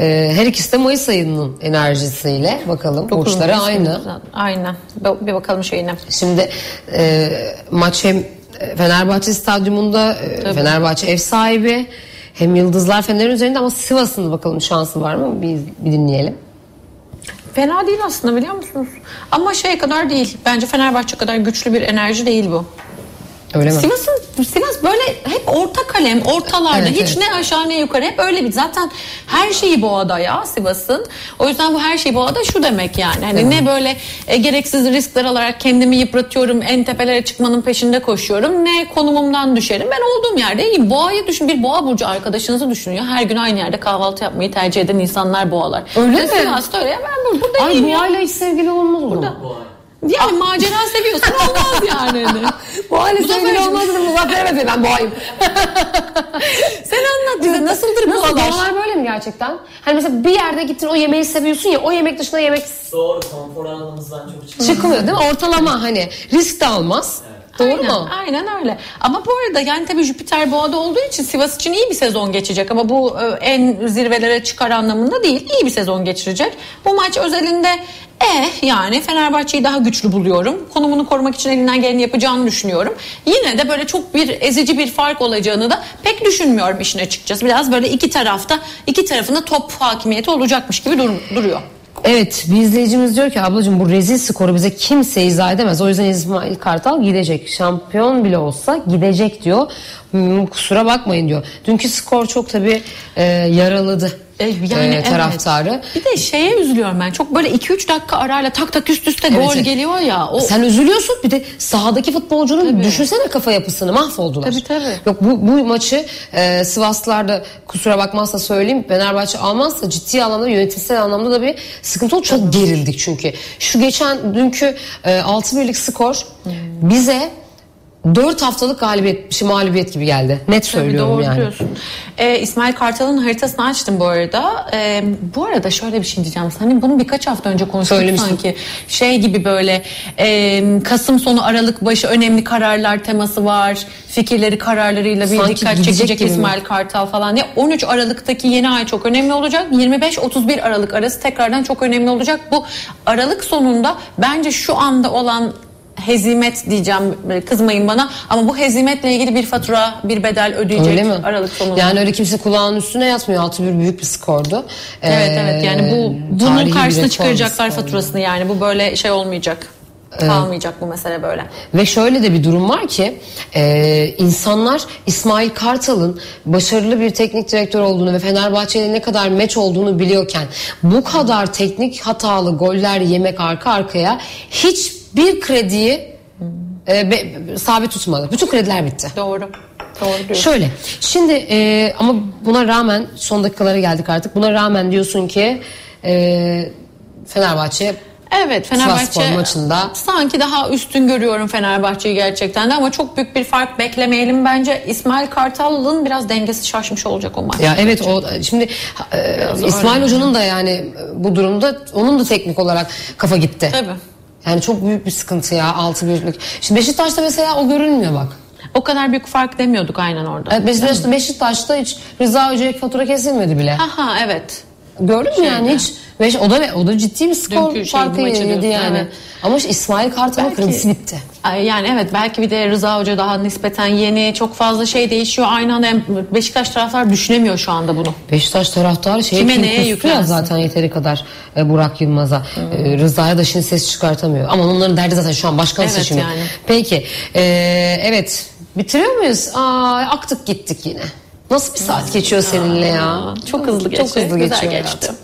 E, her ikisi de Mayıs ayının enerjisiyle bakalım burçları Dokuz aynı. Mayıs. Aynen. Bir bakalım şeyine. Şimdi e, maç hem Fenerbahçe stadyumunda e, Fenerbahçe ev sahibi hem Yıldızlar Fener'in üzerinde ama Sivas'ın bakalım şansı var mı? Bir, bir dinleyelim. Fena değil aslında biliyor musunuz? Ama şey kadar değil. Bence Fenerbahçe kadar güçlü bir enerji değil bu. Öyle mi? Sivas'ın Sivas böyle hep orta kalem, ortalarda. Evet, hiç evet. ne aşağı ne yukarı. Hep öyle bir. Zaten her şeyi boğada ya Sivas'ın. O yüzden bu her şeyi boğada şu demek yani. Hani ne böyle e, gereksiz riskler alarak kendimi yıpratıyorum, en tepelere çıkmanın peşinde koşuyorum. Ne konumumdan düşerim. Ben olduğum yerde iyiyim. Boğayı düşün. Bir boğa burcu arkadaşınızı düşünüyor. Her gün aynı yerde kahvaltı yapmayı tercih eden insanlar boğalar. Öyle Ve mi? Sivas'ta öyle. Ben bur- burada Ay iyiyim aile hiç sevgili olmaz o zaman. Yani macera seviyorsan olmaz yani. Hani. Bu Muzaffer sevgili için- olmaz dedim. Muzaffer evet ben boğayım. Sen anlat bize nasıldır Nasıl boğalar? boğalar böyle mi gerçekten? Hani mesela bir yerde gittin o yemeği seviyorsun ya o yemek dışında yemek Doğru konfor alanımızdan çok çıkıyor. çıkmıyor değil mi? Ortalama hani risk de almaz. Doğru aynen, mu? Aynen öyle. Ama bu arada yani tabii Jüpiter boğada olduğu için Sivas için iyi bir sezon geçecek. Ama bu e, en zirvelere çıkar anlamında değil. İyi bir sezon geçirecek. Bu maç özelinde eh yani Fenerbahçe'yi daha güçlü buluyorum. Konumunu korumak için elinden geleni yapacağını düşünüyorum. Yine de böyle çok bir ezici bir fark olacağını da pek düşünmüyorum işin açıkçası. Biraz böyle iki tarafta iki tarafında top hakimiyeti olacakmış gibi dur- duruyor. Evet bir izleyicimiz diyor ki ablacığım bu rezil skoru bize kimse izah edemez. O yüzden İsmail Kartal gidecek. Şampiyon bile olsa gidecek diyor. Hmm, kusura bakmayın diyor. Dünkü skor çok tabii e, yaraladı. E, yani evet. taraftarı. Bir de şeye üzülüyorum ben. Çok böyle 2-3 dakika arayla tak tak üst üste Evet, gol evet. geliyor ya. O Sen üzülüyorsun bir de sahadaki futbolcunun düşünsene kafa yapısını mahvoldular. Tabii, tabii. Yok bu, bu maçı e, Sivaslılar da kusura bakmazsa söyleyeyim Fenerbahçe almazsa ciddi anlamda yönetimsel anlamda da bir sıkıntı oldu. Çok gerildik çünkü. Şu geçen dünkü e, 6 birlik skor Hmm. bize 4 haftalık galibiyet, şey, mağlubiyet gibi geldi. Net Tabii söylüyorum doğru yani. diyorsun. Ee, İsmail Kartal'ın haritasını açtım bu arada. Ee, bu arada şöyle bir şey diyeceğim. Hani bunu birkaç hafta önce konuştuk sanki. Şey gibi böyle e, Kasım sonu Aralık başı önemli kararlar teması var. Fikirleri kararlarıyla bir Sanki dikkat çekecek gibi mi? İsmail Kartal falan. Ya 13 Aralık'taki yeni ay çok önemli olacak. 25-31 Aralık arası tekrardan çok önemli olacak. Bu Aralık sonunda bence şu anda olan hezimet diyeceğim kızmayın bana ama bu hezimetle ilgili bir fatura bir bedel ödeyecek Öyle mi? Aralık sonunda. Yani öyle kimse kulağının üstüne yatmıyor. 6-1 büyük bir skordu. Evet Ee, evet yani bu bunun bir karşısına çıkaracaklar bir faturasını yani bu böyle şey olmayacak. Kalmayacak bu mesele böyle. Ve şöyle de bir durum var ki e, insanlar İsmail Kartal'ın başarılı bir teknik direktör olduğunu ve Fenerbahçe'nin ne kadar meç olduğunu biliyorken bu kadar teknik hatalı goller yemek arka arkaya hiçbir krediyi e, be- sabit tutmadı. Bütün krediler bitti. Doğru. Doğru diyorsun. Şöyle şimdi e, ama buna rağmen son dakikalara geldik artık. Buna rağmen diyorsun ki e, Fenerbahçe Evet Fenerbahçe maçında. sanki daha üstün görüyorum Fenerbahçe'yi gerçekten de ama çok büyük bir fark beklemeyelim bence. İsmail Kartal'ın biraz dengesi şaşmış olacak o maç. Ya evet o şimdi e, İsmail Hoca'nın da yani bu durumda onun da teknik olarak kafa gitti. Tabii. Yani çok büyük bir sıkıntı ya 6 birlik. Şimdi Beşiktaş'ta mesela o görünmüyor bak. O kadar büyük fark demiyorduk aynen orada. Evet, Beşiktaş'ta, Beşiktaş'ta hiç Rıza Hoca'ya fatura kesilmedi bile. Aha evet. Gördün mü yani hiç? Beş, o da o da ciddi bir skor Dünkü şey, farkı maçı yedi diyorsun, yani. evet. Ama işte İsmail Kartal'ın kredisi bitti. Yani evet belki bir de Rıza Hoca daha nispeten yeni çok fazla şey değişiyor. Aynı anda Beşiktaş taraftar düşünemiyor şu anda bunu. Beşiktaş taraftarı şeye Kime kim neye yüklensin? zaten yeteri kadar e, Burak Yılmaz'a. E, Rıza'ya da şimdi ses çıkartamıyor. Ama onların derdi zaten şu an başkan Evet seçimi. yani. Peki e, evet bitiriyor muyuz? Aa, aktık gittik yine. Nasıl bir saat geçiyor seninle ya? Çok hızlı geçti. Çok hızlı Güzel geçiyor geçti. hayatım.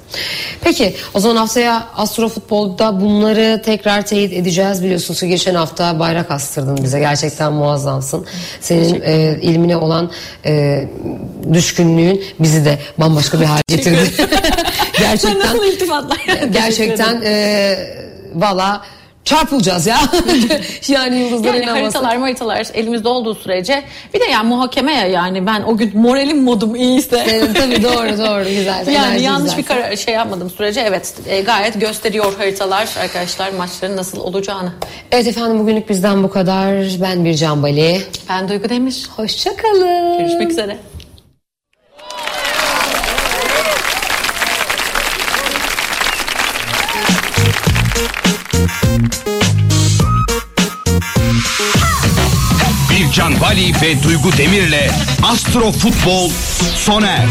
Peki o zaman haftaya Astrofutbol'da bunları tekrar teyit edeceğiz. Biliyorsunuz ki geçen hafta bayrak astırdın bize. Gerçekten muazzamsın. Senin e, ilmine olan e, düşkünlüğün bizi de bambaşka bir hale getirdi. gerçekten Nasıl iltifatlar? gerçekten e, valla çarpılacağız ya. yani yıldızlara Yani inanmasak. haritalar haritalar elimizde olduğu sürece bir de yani muhakeme ya yani ben o gün moralim modum iyiyse Evet, tabii doğru doğru güzel. yani yanlış bir güzel. karar şey yapmadım sürece evet e, gayet gösteriyor haritalar arkadaşlar maçların nasıl olacağını. Evet efendim bugünlük bizden bu kadar. Ben bir Bali. Ben Duygu Demir. Hoşçakalın. Görüşmek üzere. Bircan Bali ve Duygu Demir'le Astro Futbol sona.